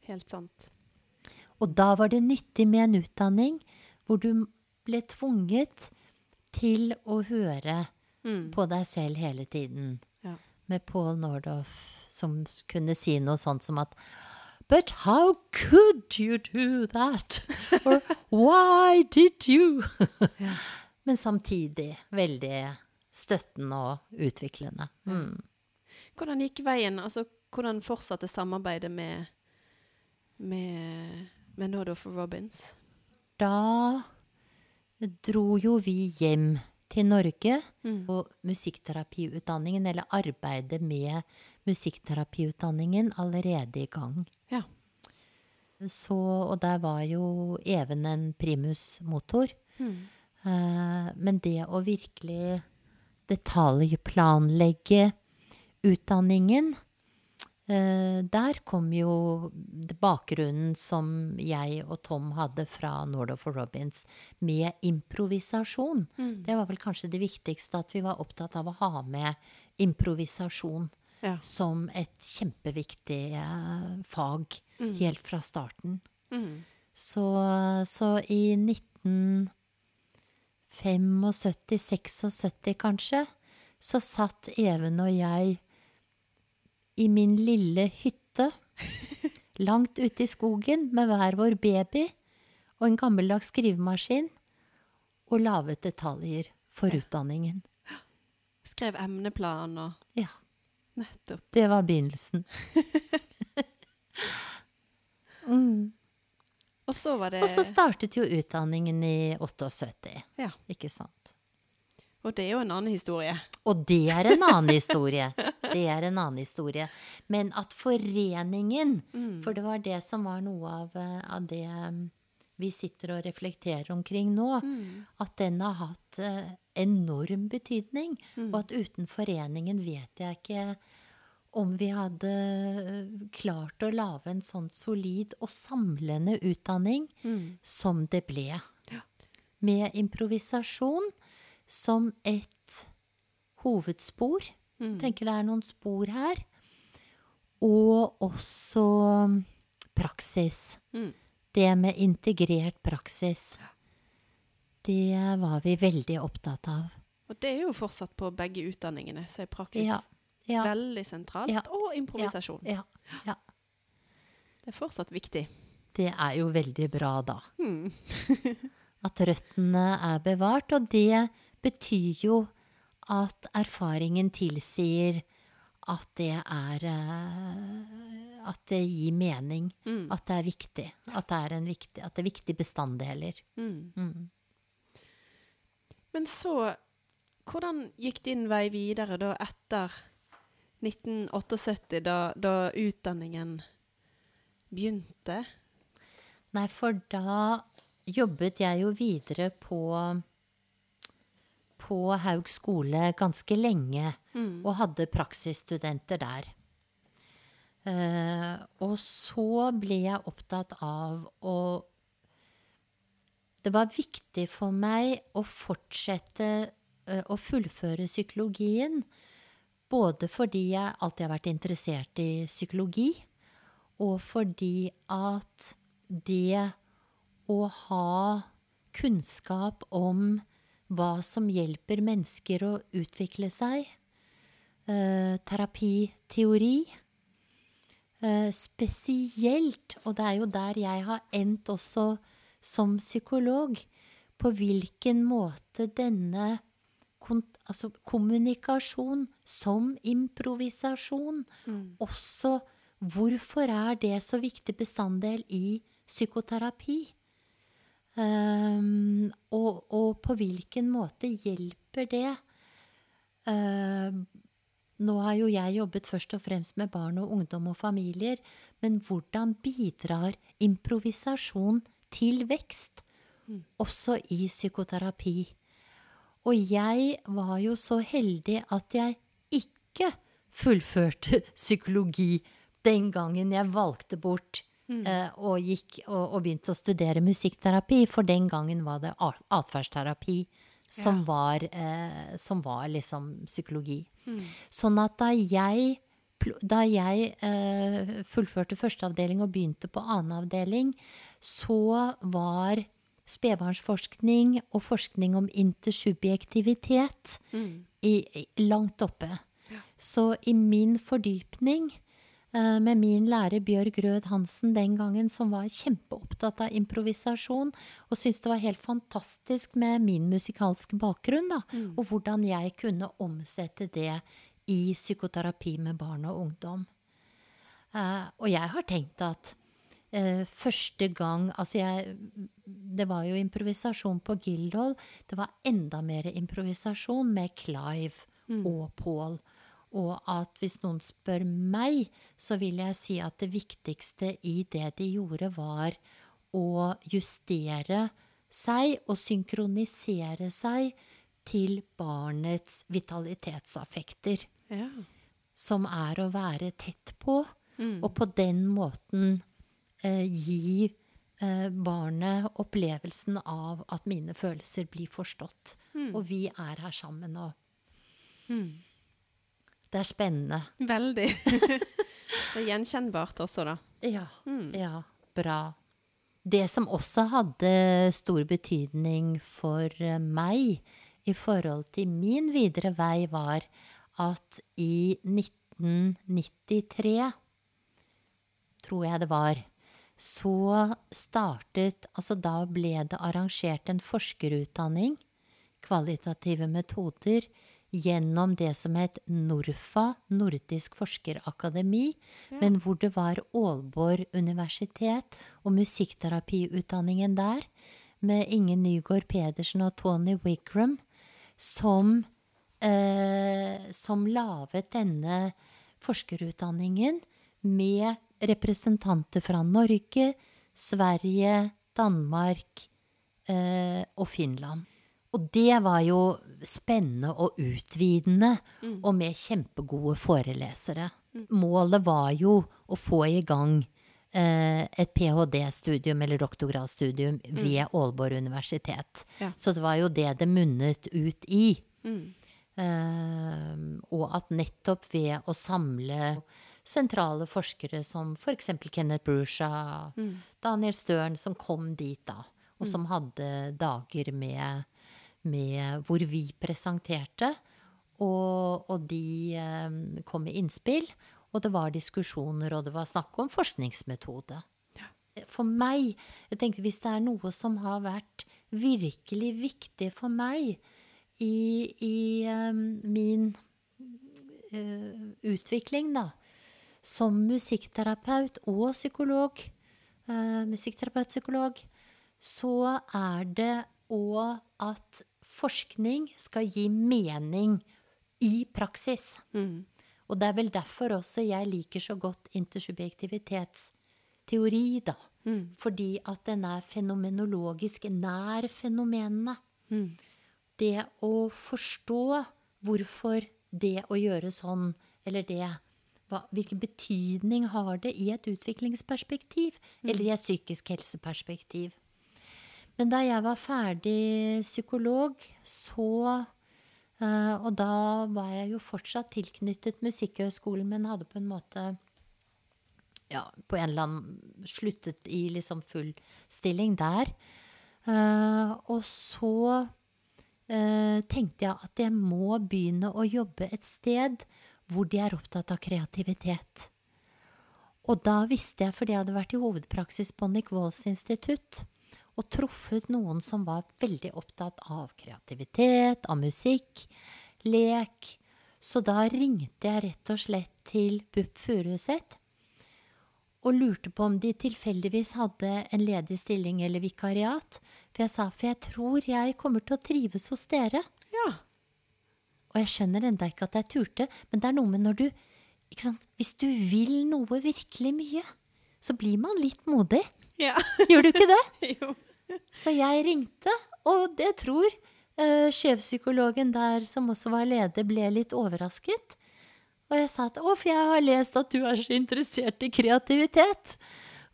Helt sant. Og da var det nyttig med en utdanning hvor du ble tvunget til å høre Mm. på deg selv hele tiden. Ja. Med Paul Nordoff som kunne si noe sånt som at But how could you do that? Or why did you? Ja. Men samtidig veldig støttende og utviklende. Mm. Hvordan gikk veien? Altså, hvordan fortsatte samarbeidet med, med, med Nordorf Robins? Da dro jo vi hjem til Norge. Mm. Og musikkterapiutdanningen, eller arbeidet med musikkterapiutdanningen, allerede i gang. Ja. Så, og der var jo Even en primusmotor. Mm. Uh, men det å virkelig detaljplanlegge utdanningen Der kom jo bakgrunnen som jeg og Tom hadde fra Nordoff og Robins, med improvisasjon. Mm. Det var vel kanskje det viktigste, at vi var opptatt av å ha med improvisasjon Ja. som et kjempeviktig eh, fag Mm. helt fra starten. Mm. Så, så i 1975-76 kanskje, så satt Even og jeg i min lille hytte langt ute i skogen med hver vår baby og en gammeldags skrivemaskin og laget detaljer for utdanningen. Skrev emneplan og Ja, Nettopp. det var begynnelsen. mm. Og så var det Og så startet jo utdanningen i 78, Ja. ikke sant? Og det er jo en annen historie. Og det er en annen historie. Det er en annen historie. Men at foreningen Mm. For det var det som var noe av, eh, av det mm, vi sitter og reflekterer omkring nå. Mm. At den har hatt eh, enorm betydning. Mm. Og at uten foreningen vet jeg ikke om vi hadde eh, klart å lage en sånn solid og samlende utdanning Mm. som det ble. Ja. Med improvisasjon som et hovedspor. Mm. Tenker det er noen spor her. Og også mm, praksis. Mm. Det med integrert praksis. Det var vi veldig opptatt av. Og det er jo fortsatt på begge utdanningene, så er praksis Ja. Ja, veldig sentralt. Ja. Og improvisasjon. ja, ja. Det er fortsatt viktig. Det er jo veldig bra, da. Mm. At røttene er bevart. Og det betyr jo at erfaringen tilsier at det er eh, At det gir mening. Mm. At det er viktig. At det er, en viktig, at det er viktige bestanddeler. Mm. Mm. Men så Hvordan gikk din vei videre da etter 1978, da, da utdanningen begynte? Nei, for da jobbet jeg jo videre på på Haug skole ganske lenge, Mm. og hadde praksisstudenter der. Uh, og så ble jeg opptatt av å Det var viktig for meg å fortsette uh, å fullføre psykologien. Både fordi jeg alltid har vært interessert i psykologi, og fordi at det å ha kunnskap om hva som hjelper mennesker å utvikle seg, eh, terapiteori eh, Spesielt, og det er jo der jeg har endt også som psykolog, på hvilken måte denne altså kommunikasjon som improvisasjon Mm. også Hvorfor er det så viktig bestanddel i psykoterapi? Ehm, og, og på hvilken måte hjelper det? Uh, nå har jo jeg jobbet først og fremst med barn og ungdom og familier, men hvordan bidrar improvisasjon til vekst, Mm. også i psykoterapi? Og jeg var jo så heldig at jeg ikke fullførte psykologi den gangen jeg valgte bort eh, og, gikk, og, og begynte å studere musikkterapi, for den gangen var det atferdsterapi som, var, eh, som var liksom psykologi. Sånn at da jeg, da jeg eh, fullførte førsteavdeling og begynte på annen avdeling, så var spedbarnsforskning og forskning om intersubjektivitet i, i, langt oppe. Så i min fordypning med min lærer Bjørg Rød Hansen den gangen, som var kjempeopptatt av improvisasjon, og syntes det var helt fantastisk med min musikalske bakgrunn, da, og hvordan jeg kunne omsette det i psykoterapi med barn og ungdom. Uh, og jeg har tenkt at uh, første gang Altså, jeg Det var jo improvisasjon på Gildhall. Det var enda mer improvisasjon med Clive og Paul. Og at hvis noen spør meg, så vil jeg si at det viktigste i det de gjorde, var å justere seg og synkronisere seg til barnets vitalitetsaffekter Ja. som er å være tett på, og på den måten eh, gi eh, barnet opplevelsen av at mine følelser blir forstått. Og vi er her sammen, og det er spennende. Veldig. og gjenkjennbart også, da. Ja, ja, bra. Det som også hadde stor betydning for eh, meg i forhold til min videre vei, var at i 1993, tror jeg det var, så startet Altså da ble det arrangert en forskerutdanning, kvalitative metoder, gjennom det som het NORFA, Nordisk forskerakademi, men hvor det var Aalborg universitet og musikkterapiutdanningen der, med Inge Nygaard Pedersen og Tony Wigram, som, eh, som laget denne forskerutdanningen med representanter fra Norge, Sverige, Danmark eh, og Finland. Og det var jo spennende og utvidende, og med kjempegode forelesere. Målet var jo å få i gang eh, et ph.d.-studium eller doktorgradsstudium ved Aalborg universitet. Ja. Så det var jo det det munnet ut i. Mm. Eh, og at nettopp ved å samle sentrale forskere som f.eks. Kenneth Brusha, Daniel Støren, som kom dit da, og som hadde dager med, med hvor vi presenterte, og, og de eh, kom med innspill, og det var diskusjoner, og det var snakk om forskningsmetode. For meg, jeg tenkte hvis det er noe som har vært virkelig viktig for meg i, i eh, min eh, utvikling, da, som musikkterapeut og psykolog, eh, musikkterapeut-psykolog, så er det og at forskning skal gi mening i praksis. Mm. Og det er vel derfor også jeg liker så godt intersubjektivitetsteori, da. Fordi at den er fenomenologisk nær fenomenene. Det å forstå hvorfor det å gjøre sånn, eller det hva, Hvilken betydning har det i et utviklingsperspektiv, eller i et psykisk helseperspektiv? Men da jeg var ferdig psykolog, så eh, Og da var jeg jo fortsatt tilknyttet Musikkhøgskolen, men hadde på en måte ja, på en eller annen sluttet i liksom full stilling der. Eh, og så eh, tenkte jeg at jeg må begynne å jobbe et sted hvor de er opptatt av kreativitet. Og da visste jeg, fordi jeg hadde vært i hovedpraksis på Nick Walls institutt, og truffet noen som var veldig opptatt av kreativitet, av musikk, lek. Så da ringte jeg rett og slett til BUP Furuset og lurte på om de tilfeldigvis hadde en ledig stilling eller vikariat. For jeg sa for jeg tror jeg kommer til å trives hos dere. Ja. Og jeg skjønner enda ikke at jeg turte, men det er noe med når du ikke sant? Hvis du vil noe virkelig mye, så blir man litt modig. Ja. Gjør du ikke det? jo. Så jeg ringte, og det tror uh, sjefpsykologen der, som også var leder, ble litt overrasket. Og jeg sa at å, for jeg har lest at du er så interessert i kreativitet.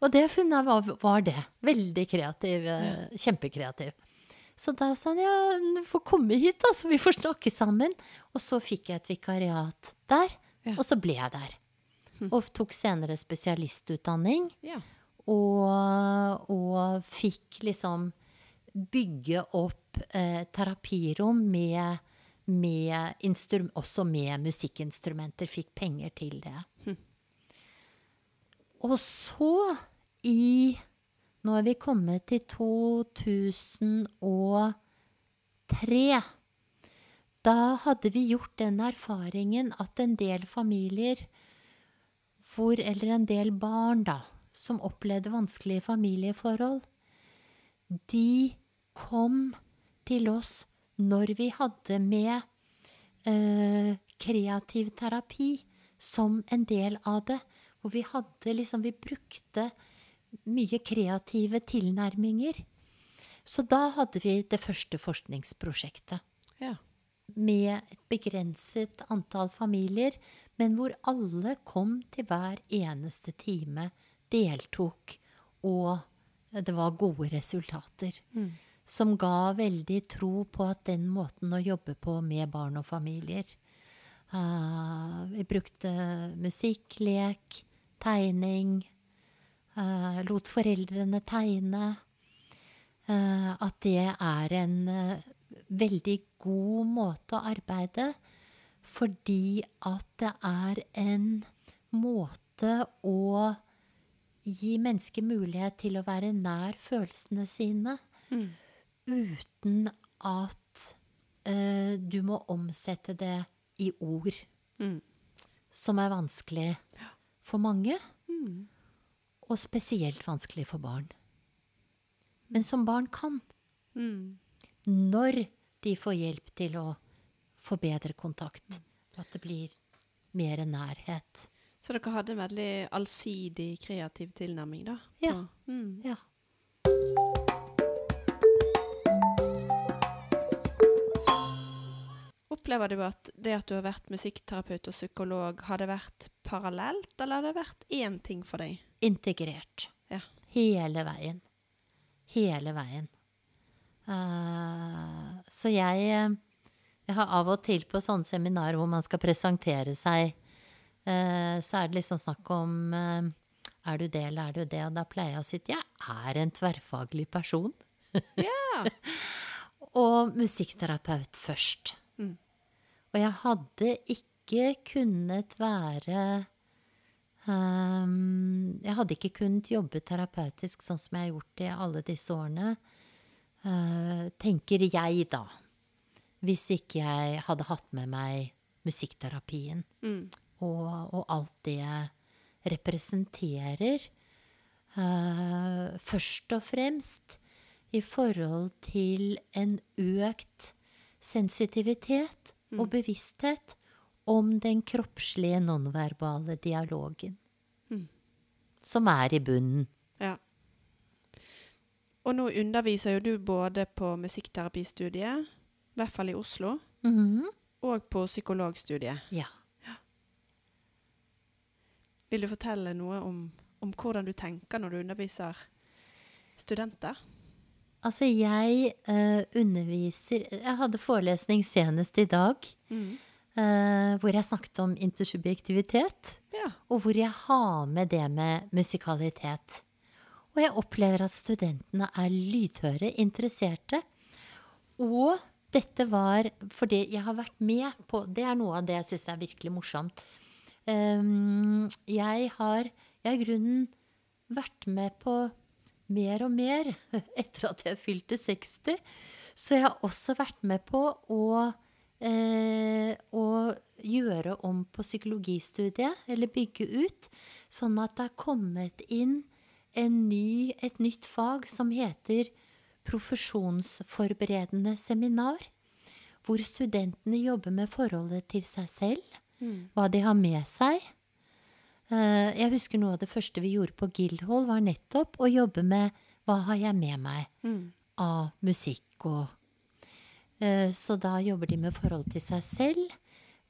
Og det funnet var, var det. Veldig kreativ. eh, Kjempekreativ. Så da sa han ja, du får komme hit, da, så vi får snakke sammen. Og så fikk jeg et vikariat der, Ja. og så ble jeg der. Og tok senere spesialistutdanning. Ja. Og, og fikk liksom bygge opp eh, terapirom med, med også med musikkinstrumenter. Fikk penger til det. Og så, i Nå er vi kommet til 2003. Da hadde vi gjort den erfaringen at en del familier hvor, eller en del barn, da, som opplevde vanskelige familieforhold, de kom til oss når vi hadde med eh, kreativ terapi som en del av det. Hvor vi hadde liksom Vi brukte mye kreative tilnærminger. Så da hadde vi det første forskningsprosjektet Ja. med et begrenset antall familier, men hvor alle kom til hver eneste time, deltok, og det var gode resultater. Som ga veldig tro på at den måten å jobbe på med barn og familier uh, Vi brukte musikk, lek, tegning. Uh, lot foreldrene tegne. Uh, at det er en veldig god måte å arbeide fordi at det er en måte å gi mennesker mulighet til å være nær følelsene sine uten at uh, du må omsette det i ord, Mm. som er vanskelig for mange, Mm. og spesielt vanskelig for barn. Men som barn kan, Mm. når de får hjelp til å få bedre kontakt, og at det blir mer nærhet. Så dere hadde en veldig allsidig kreativ tilnærming, da? Ja. Mm. Ja. Opplever du at det at du har vært musikkterapeut og psykolog, har det vært parallelt, eller har det vært én ting for deg? Integrert. Ja. Hele veien. Hele veien. Uh, så jeg, eh, jeg har av og til på sånne seminarer hvor man skal presentere seg, så er det liksom snakk om eh, er du det eller er du det? Og da pleier jeg å si at jeg er en tverrfaglig person. Yeah. Og musikkterapeut først. Mm. Og jeg hadde ikke kunnet være um, Jeg hadde ikke kunnet jobbe terapeutisk sånn som jeg har gjort i alle disse årene, uh, tenker jeg da. Hvis ikke jeg hadde hatt med meg musikkterapien Mm. Og, og alt det representerer. Uh, først og fremst i forhold til en økt sensitivitet og bevissthet om den kroppslige nonverbale dialogen. Mm. Som er i bunnen. ja. Og nå underviser jo du både på musikkterapistudiet, i hvert fall i Oslo, Mhm. og på psykologstudiet. Ja. Vil du fortelle noe om, om hvordan du tenker når du underviser studenter? Altså, jeg uh, underviser Jeg hadde forelesning senest i dag Mm. Uh, hvor jeg snakket om intersubjektivitet. Ja. og hvor jeg har med det med musikalitet. Og jeg opplever at studentene er lydhøre, interesserte. Og dette var fordi jeg har vært med på Det er noe av det jeg syns er virkelig morsomt. Um, jeg har i grunnen vært med på mer og mer etter at jeg fylte 60. Så jeg har også vært med på å eh, å gjøre om på psykologistudiet, eller bygge ut, sånn at det er kommet inn ny, et nytt fag som heter profesjonsforberedende seminar, hvor studentene jobber med forholdet til seg selv, hva de har med seg. Eh, Jeg husker noe av det første vi gjorde på Guildhall, var nettopp å jobbe med hva har jeg med meg Mm. av musikk og Eh, Så da jobber de med forhold til seg selv.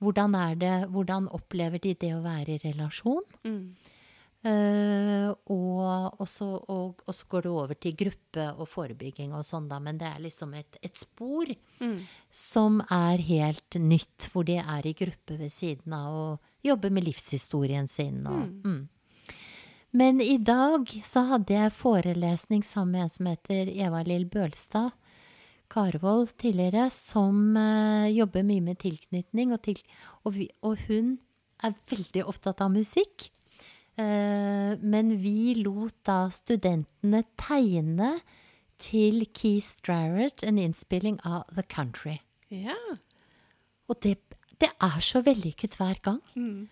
Hvordan er det, hvordan opplever de det å være i relasjon? Mm. Eh, og, og, så, og, og så går det over til gruppe og forebygging og sånn, da. Men det er liksom et, et spor Mm. som er helt nytt, hvor de er i gruppe ved siden av og jobber med livshistorien sin. Og, mm. Men i dag så hadde jeg forelesning sammen med en som heter Eva-Lill Bølstad Karvold tidligere, som uh, jobber mye med tilknytning, og, til, og, vi, og hun er veldig opptatt av musikk. Eh, men vi lot da studentene tegne til Keith Jarrett en innspilling av The Country. Ja. Og det, det er så vellykket hver gang. Mm.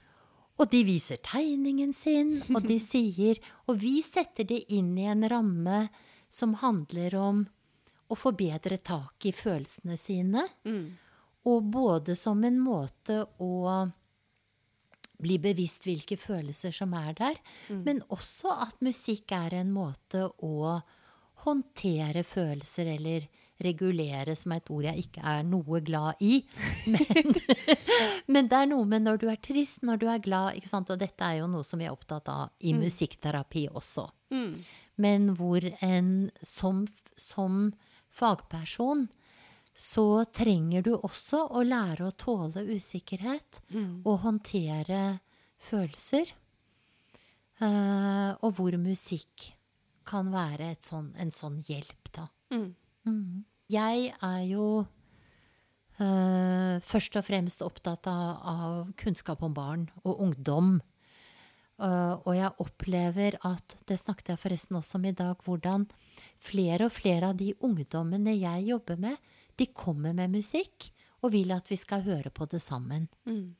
Og de viser tegningen sin, og de sier Og vi setter det inn i en ramme som handler om å få bedre tak i følelsene sine. Mm. Og både som en måte å bli bevisst hvilke følelser som er der, men også at musikk er en måte å håndtere følelser eller regulere, som er et ord jeg ikke er noe glad i. Men, men det er noe med når du er trist, når du er glad, og dette er jo noe som vi er opptatt av i musikkterapi også. Mm. Men hvor en som, som fagperson så trenger du også å lære å tåle usikkerhet Mm. og håndtere følelser. Uh, og hvor musikk kan være et sånn, en sånn hjelp, da. Mm. Mm. Jeg er jo uh, først og fremst opptatt av, av kunnskap om barn og ungdom. Uh, og jeg opplever at, det snakket jeg forresten også om i dag, hvordan flere og flere av de ungdommene jeg jobber med, de kommer med musikk og vil at vi skal høre på det sammen. Mm.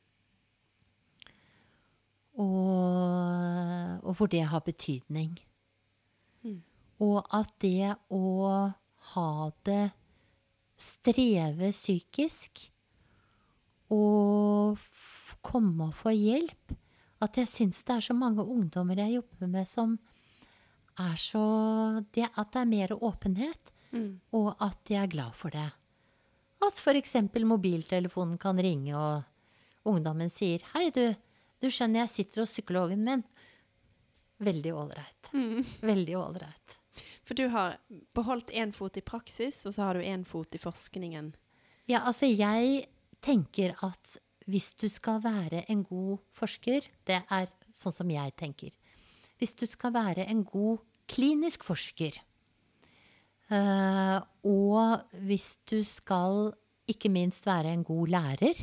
Og, og hvor det har betydning. Og at det å ha det Streve psykisk og komme og få hjelp At jeg syns det er så mange ungdommer jeg jobber med som er så det, At det er mer åpenhet, Mm. og at de er glad for det. At f.eks. mobiltelefonen kan ringe, og ungdommen sier 'Hei, du, du skjønner jeg sitter hos psykologen min'. Veldig ålreit. Mm. Veldig ålreit. For du har beholdt én fot i praksis, og så har du én fot i forskningen. Ja, altså jeg tenker at hvis du skal være en god forsker, det er sånn som jeg tenker Hvis du skal være en god klinisk forsker, og hvis du skal ikke minst være en god lærer,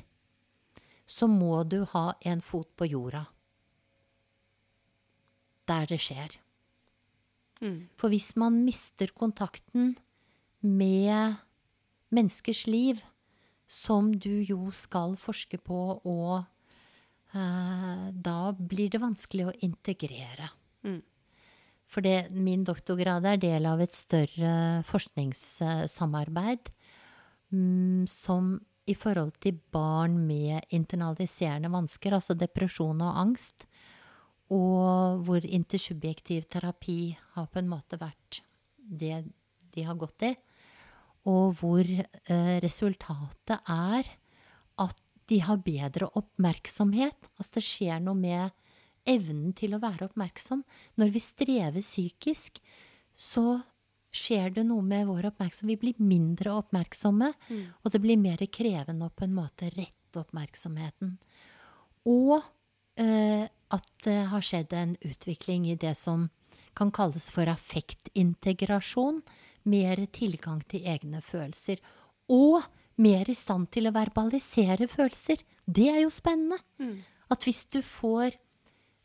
så må du ha en fot på jorda. Der det skjer. Mm. For hvis man mister kontakten med menneskers liv, som du jo skal forske på, og eh, da blir det vanskelig å integrere. Mm. For det, min doktorgrad er del av et større forskningssamarbeid mm, som i forhold til barn med internaliserende vansker, altså depresjon og angst, og hvor intersubjektiv terapi har på en måte vært det de har gått i. Og hvor eh, resultatet er at de har bedre oppmerksomhet. Altså det skjer noe med evnen til å være oppmerksom. Når vi strever psykisk, så skjer det noe med vår oppmerksomhet. Vi blir mindre oppmerksomme, og det blir mer krevende å på en måte rette oppmerksomheten. Og eh, at det har skjedd en utvikling i det som kan kalles for affektintegrasjon. Mer tilgang til egne følelser. Og mer i stand til å verbalisere følelser. Det er jo spennende. At hvis du får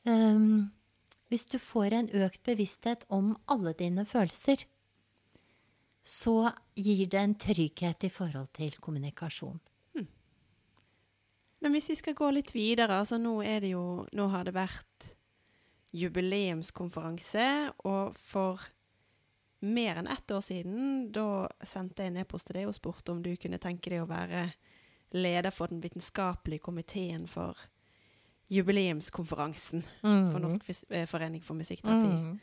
ehm, Hvis du får en økt bevissthet om alle dine følelser, så gir det en trygghet i forhold til kommunikasjon. Men hvis vi skal gå litt videre, altså nå jo Nå har det vært jubileumskonferanse, og for mer enn ett år siden, da sendte jeg en e-post til deg og spurte om du kunne tenke deg å være leder for den vitenskapelige komiteen for jubileumskonferansen for Norsk eh, forening for musikkterapi. Mm.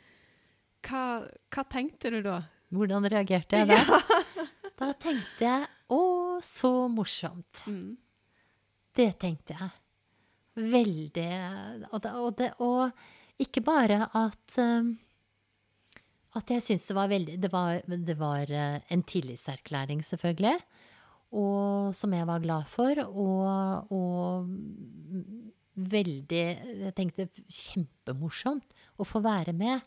Hva, hva tenkte du da? Hvordan reagerte jeg der? Da tenkte jeg å, så morsomt. Mm. Det tenkte jeg. Veldig Og, det, og, det, og ikke bare at um, At jeg syns det var veldig Det var, det var uh, en tillitserklæring, selvfølgelig. Og som jeg var glad for. Og, og veldig Jeg tenkte kjempemorsomt å få være med.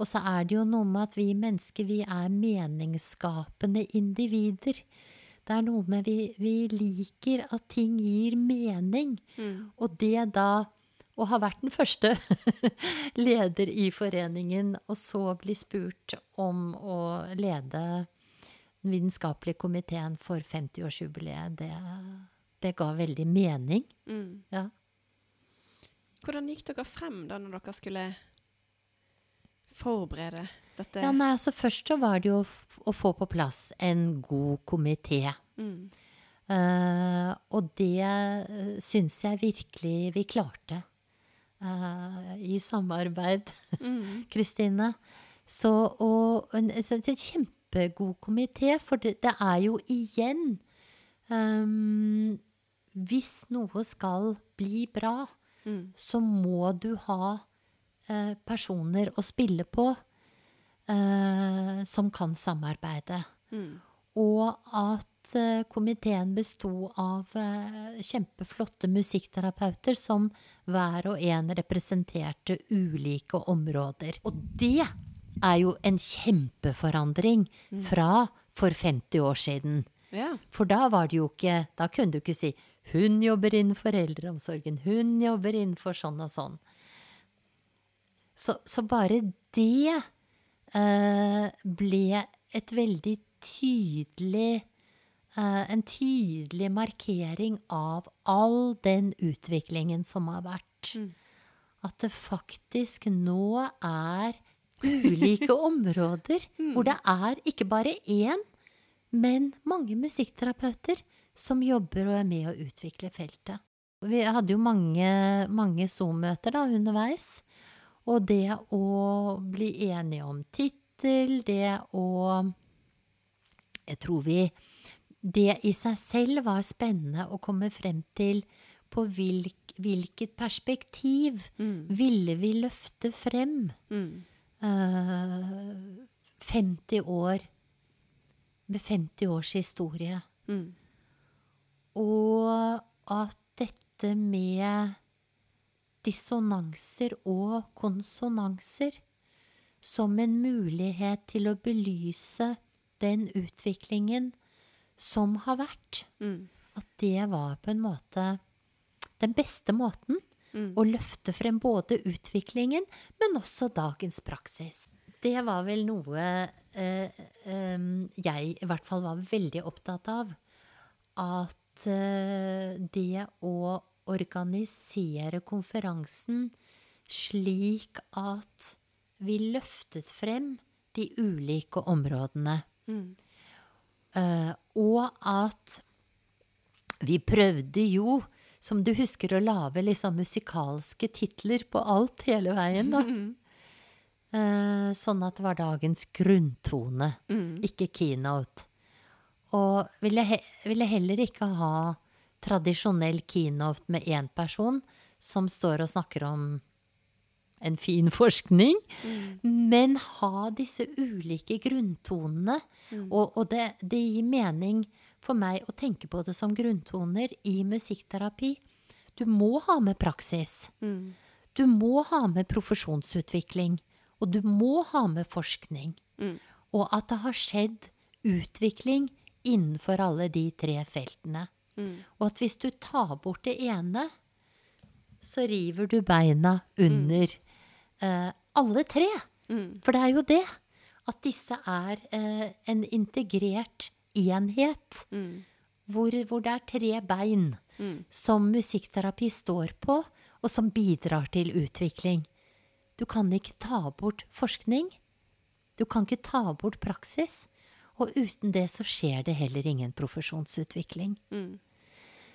Og så er det jo noe med at vi mennesker, vi er meningsskapende individer. Det er noe med vi, vi liker at ting gir mening. Mm. Og det da å ha vært den første leder i foreningen, og så bli spurt om å lede den vitenskapelige komiteen for 50-årsjubileet, det, det ga veldig mening. Mm. Ja. Hvordan gikk dere frem da når dere skulle forberede dette? Ja, nei, altså Først så var det jo å få på plass en god komité. Mm. Uh, og det uh, syns jeg virkelig vi klarte. uh, I samarbeid, Mm. Kristine. Så og, en, en, en kjempegod komité, for det, det er jo igjen um, Hvis noe skal bli bra, Mm. så må du ha eh, personer å spille på eh, som kan samarbeide. Mm. Og at eh, komiteen besto av eh, kjempeflotte musikkterapeuter som hver og en representerte ulike områder. Og det er jo en kjempeforandring fra for 50 år siden. Ja. For da var det jo ikke Da kunne du ikke si 'hun jobber innenfor eldreomsorgen', 'hun jobber innenfor sånn og sånn'. Så, så bare det eh, ble et veldig tydelig eh, En tydelig markering av all den utviklingen som har vært. Mm. At det faktisk nå er ulike områder hvor det er ikke bare én, men mange musikkterapeuter som jobber og er med å utvikle feltet. Vi hadde jo mange, mange Zoom-møter underveis. Og det å bli enige om tittel, det å Jeg tror vi Det i seg selv var spennende å komme frem til på hvilk, hvilket perspektiv Mm. ville vi løfte frem Mm. uh, 50 år med 50 års historie. Mm. Og at dette med dissonanser og konsonanser som en mulighet til å belyse den utviklingen som har vært, Mm. at det var på en måte den beste måten Mm. å løfte frem både utviklingen, men også dagens praksis. Det var vel noe eh, eh, jeg i hvert fall var veldig opptatt av. At eh, det å organisere konferansen slik at vi løftet frem de ulike områdene. Mm. Eh, og at vi prøvde jo, som du husker, å lage liksom musikalske titler på alt hele veien, da. Mm. Eh, sånn at det var dagens grunntone, Mm. ikke keynote. Og ville, he ville heller ikke ha tradisjonell keynote med én person som står og snakker om en fin forskning, men ha disse ulike grunntonene. Og, og det, det gir mening for meg å tenke på det som grunntoner i musikkterapi. Du må ha med praksis. Mm. Du må ha med profesjonsutvikling. Og du må ha med forskning. Mm. Og at det har skjedd utvikling innenfor alle de tre feltene. Mm. Og at hvis du tar bort det ene, så river du beina under eh, alle tre. Mm. For det er jo det. At disse er eh, en integrert enhet. Mm. Hvor, hvor det er tre bein Mm. som musikkterapi står på, og som bidrar til utvikling. Du kan ikke ta bort forskning. Du kan ikke ta bort praksis. Og uten det så skjer det heller ingen profesjonsutvikling. Mm.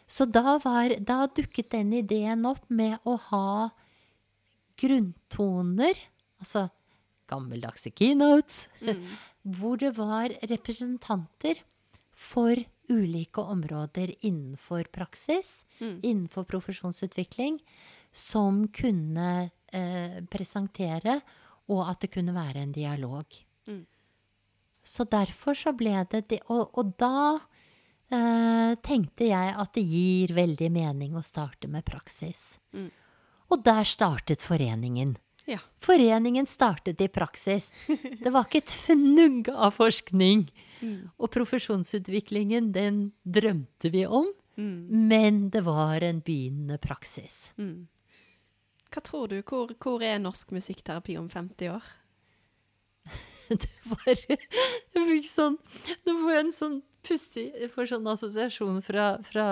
Så da, var, da dukket den ideen opp med å ha grunntoner, altså gammeldagse keynotes, Mm. hvor det var representanter for ulike områder innenfor praksis, Mm. innenfor profesjonsutvikling, som kunne eh, presentere, og at det kunne være en dialog. Mm. Så derfor så ble det det Og, og da eh, tenkte jeg at det gir veldig mening å starte med praksis. Mm. Og der startet foreningen. Ja. Foreningen startet i praksis. Det var ikke et fnugg av forskning. Mm. Og profesjonsutviklingen, den drømte vi om, Mm. men det var en begynnende praksis. Mm. Hva tror du? Hvor, hvor er norsk musikkterapi om 50 år? Det var Jeg fikk sånn Det var en sånn pussig Jeg får sånn assosiasjon fra, fra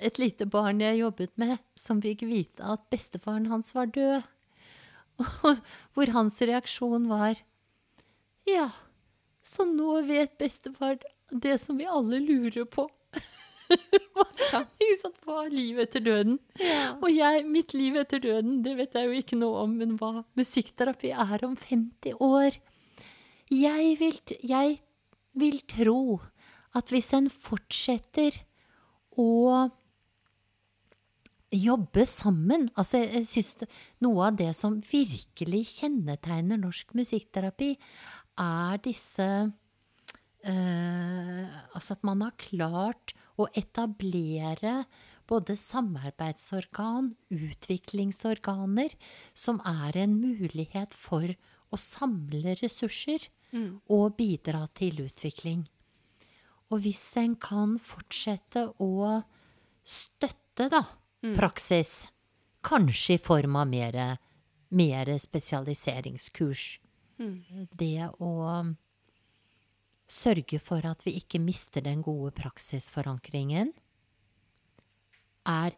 et lite barn jeg jobbet med, som fikk vite at bestefaren hans var død. Og hvor hans reaksjon var Ja, så nå vet bestefar det som vi alle lurer på. Hva, er livet etter døden? Og jeg, mitt liv etter døden, det vet jeg jo ikke noe om, men hva musikkterapi er om 50 år? Jeg vil, jeg vil tro at hvis en fortsetter å jobbe sammen Altså, jeg, syns noe av det som virkelig kjennetegner norsk musikkterapi, er disse eh, Altså at man har klart å etablere både samarbeidsorgan, utviklingsorganer, som er en mulighet for å samle ressurser Mm. og bidra til utvikling. Og hvis en kan fortsette å støtte da, praksis, kanskje i form av mer, mer spesialiseringskurs, Mm. det å sørge for at vi ikke mister den gode praksisforankringen, er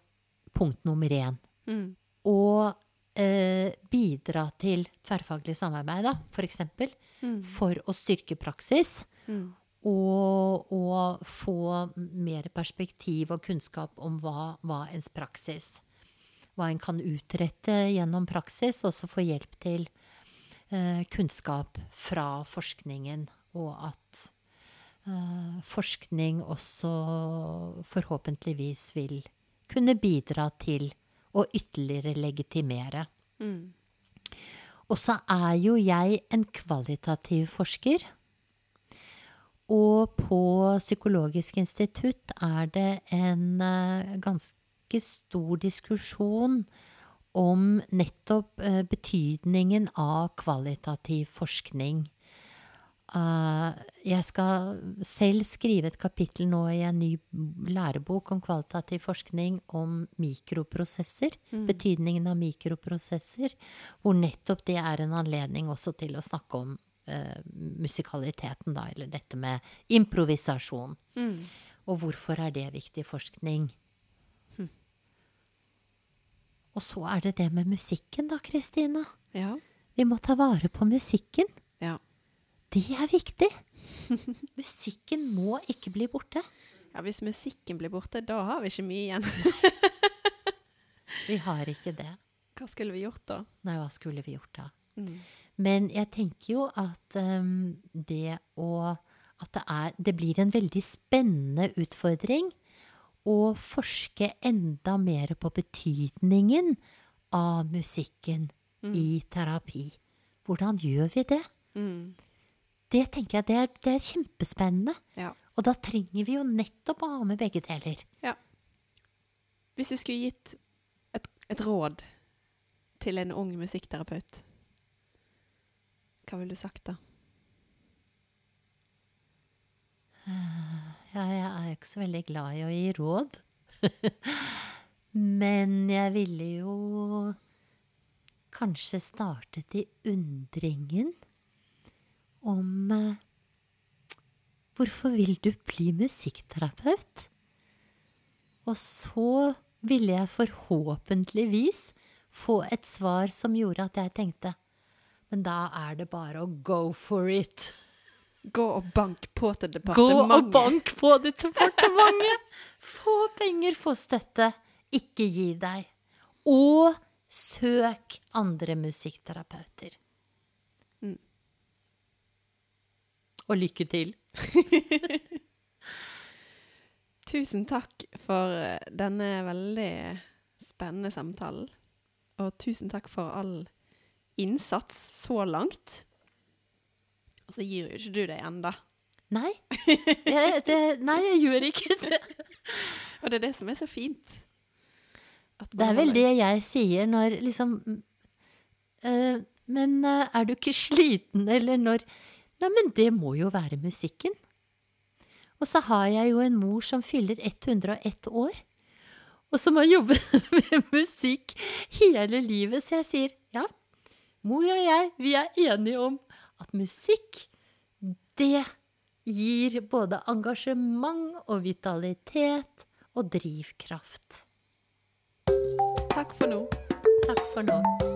punkt nummer én. Mm. Og eh, bidra til tverrfaglig samarbeid, da, for Mm. for å styrke praksis. Mm. Og, og få mer perspektiv og kunnskap om hva, hva ens praksis Hva en kan utrette gjennom praksis, også få hjelp til eh, kunnskap fra forskningen. Og at uh, forskning også forhåpentligvis vil kunne bidra til å ytterligere legitimere. Mm. Og så er jo jeg en kvalitativ forsker. Og på Psykologisk institutt er det en eh, ganske stor diskusjon om nettopp eh, betydningen av kvalitativ forskning. Eh, jeg skal selv skrive et kapittel nå i en ny lærebok om kvalitativ forskning om mikroprosesser. Betydningen av mikroprosesser. Hvor nettopp det er en anledning også til å snakke om uh, musikaliteten, da, eller dette med improvisasjon. Mm. Og hvorfor er det viktig forskning? Og så er det det med musikken, da, Kristina. Ja. Vi må ta vare på musikken. ja. Det er viktig. Musikken må ikke bli borte. Ja, hvis musikken blir borte, da har vi ikke mye igjen. Vi har ikke det. Hva skulle vi gjort da? Nei, hva skulle vi gjort da? Mm. Men jeg tenker jo at um, det å At det er Det blir en veldig spennende utfordring å forske enda mer på betydningen av musikken i terapi. Hvordan gjør vi det? Mm. Det tenker jeg det er, det er kjempespennende. Ja. Og da trenger vi jo nettopp å ha med begge deler. ja. Hvis du skulle gitt et, et råd til en ung musikkterapeut, hva ville du sagt da? Ja, jeg er jo ikke så veldig glad i å gi råd. Men jeg ville jo kanskje startet i undringen om eh, Hvorfor vil du bli musikkterapeut? Og så ville jeg forhåpentligvis få et svar som gjorde at jeg tenkte Men da er det bare å go for it. Gå og bank på til Gå og bank på det departementet! Få penger, få støtte. Ikke gi deg. Og søk andre musikkterapeuter. Mm. Og lykke til. Tusen takk for eh, denne veldig spennende samtalen. Og tusen takk for all innsats så langt. Og så gir jo ikke du deg ennå. Nei, jeg, det, nei, jeg gjør ikke det. Og det er det som er så fint. Det er vel det jeg sier når liksom øh, Men øh, er du ikke sliten, eller når Nei, men det må jo være musikken. Og så har jeg jo en mor som fyller 101 år, og som har jobbet med musikk hele livet. Så jeg sier ja, mor og jeg, vi er enige om at musikk, det gir både engasjement og vitalitet og drivkraft. Takk for nå. Takk for nå.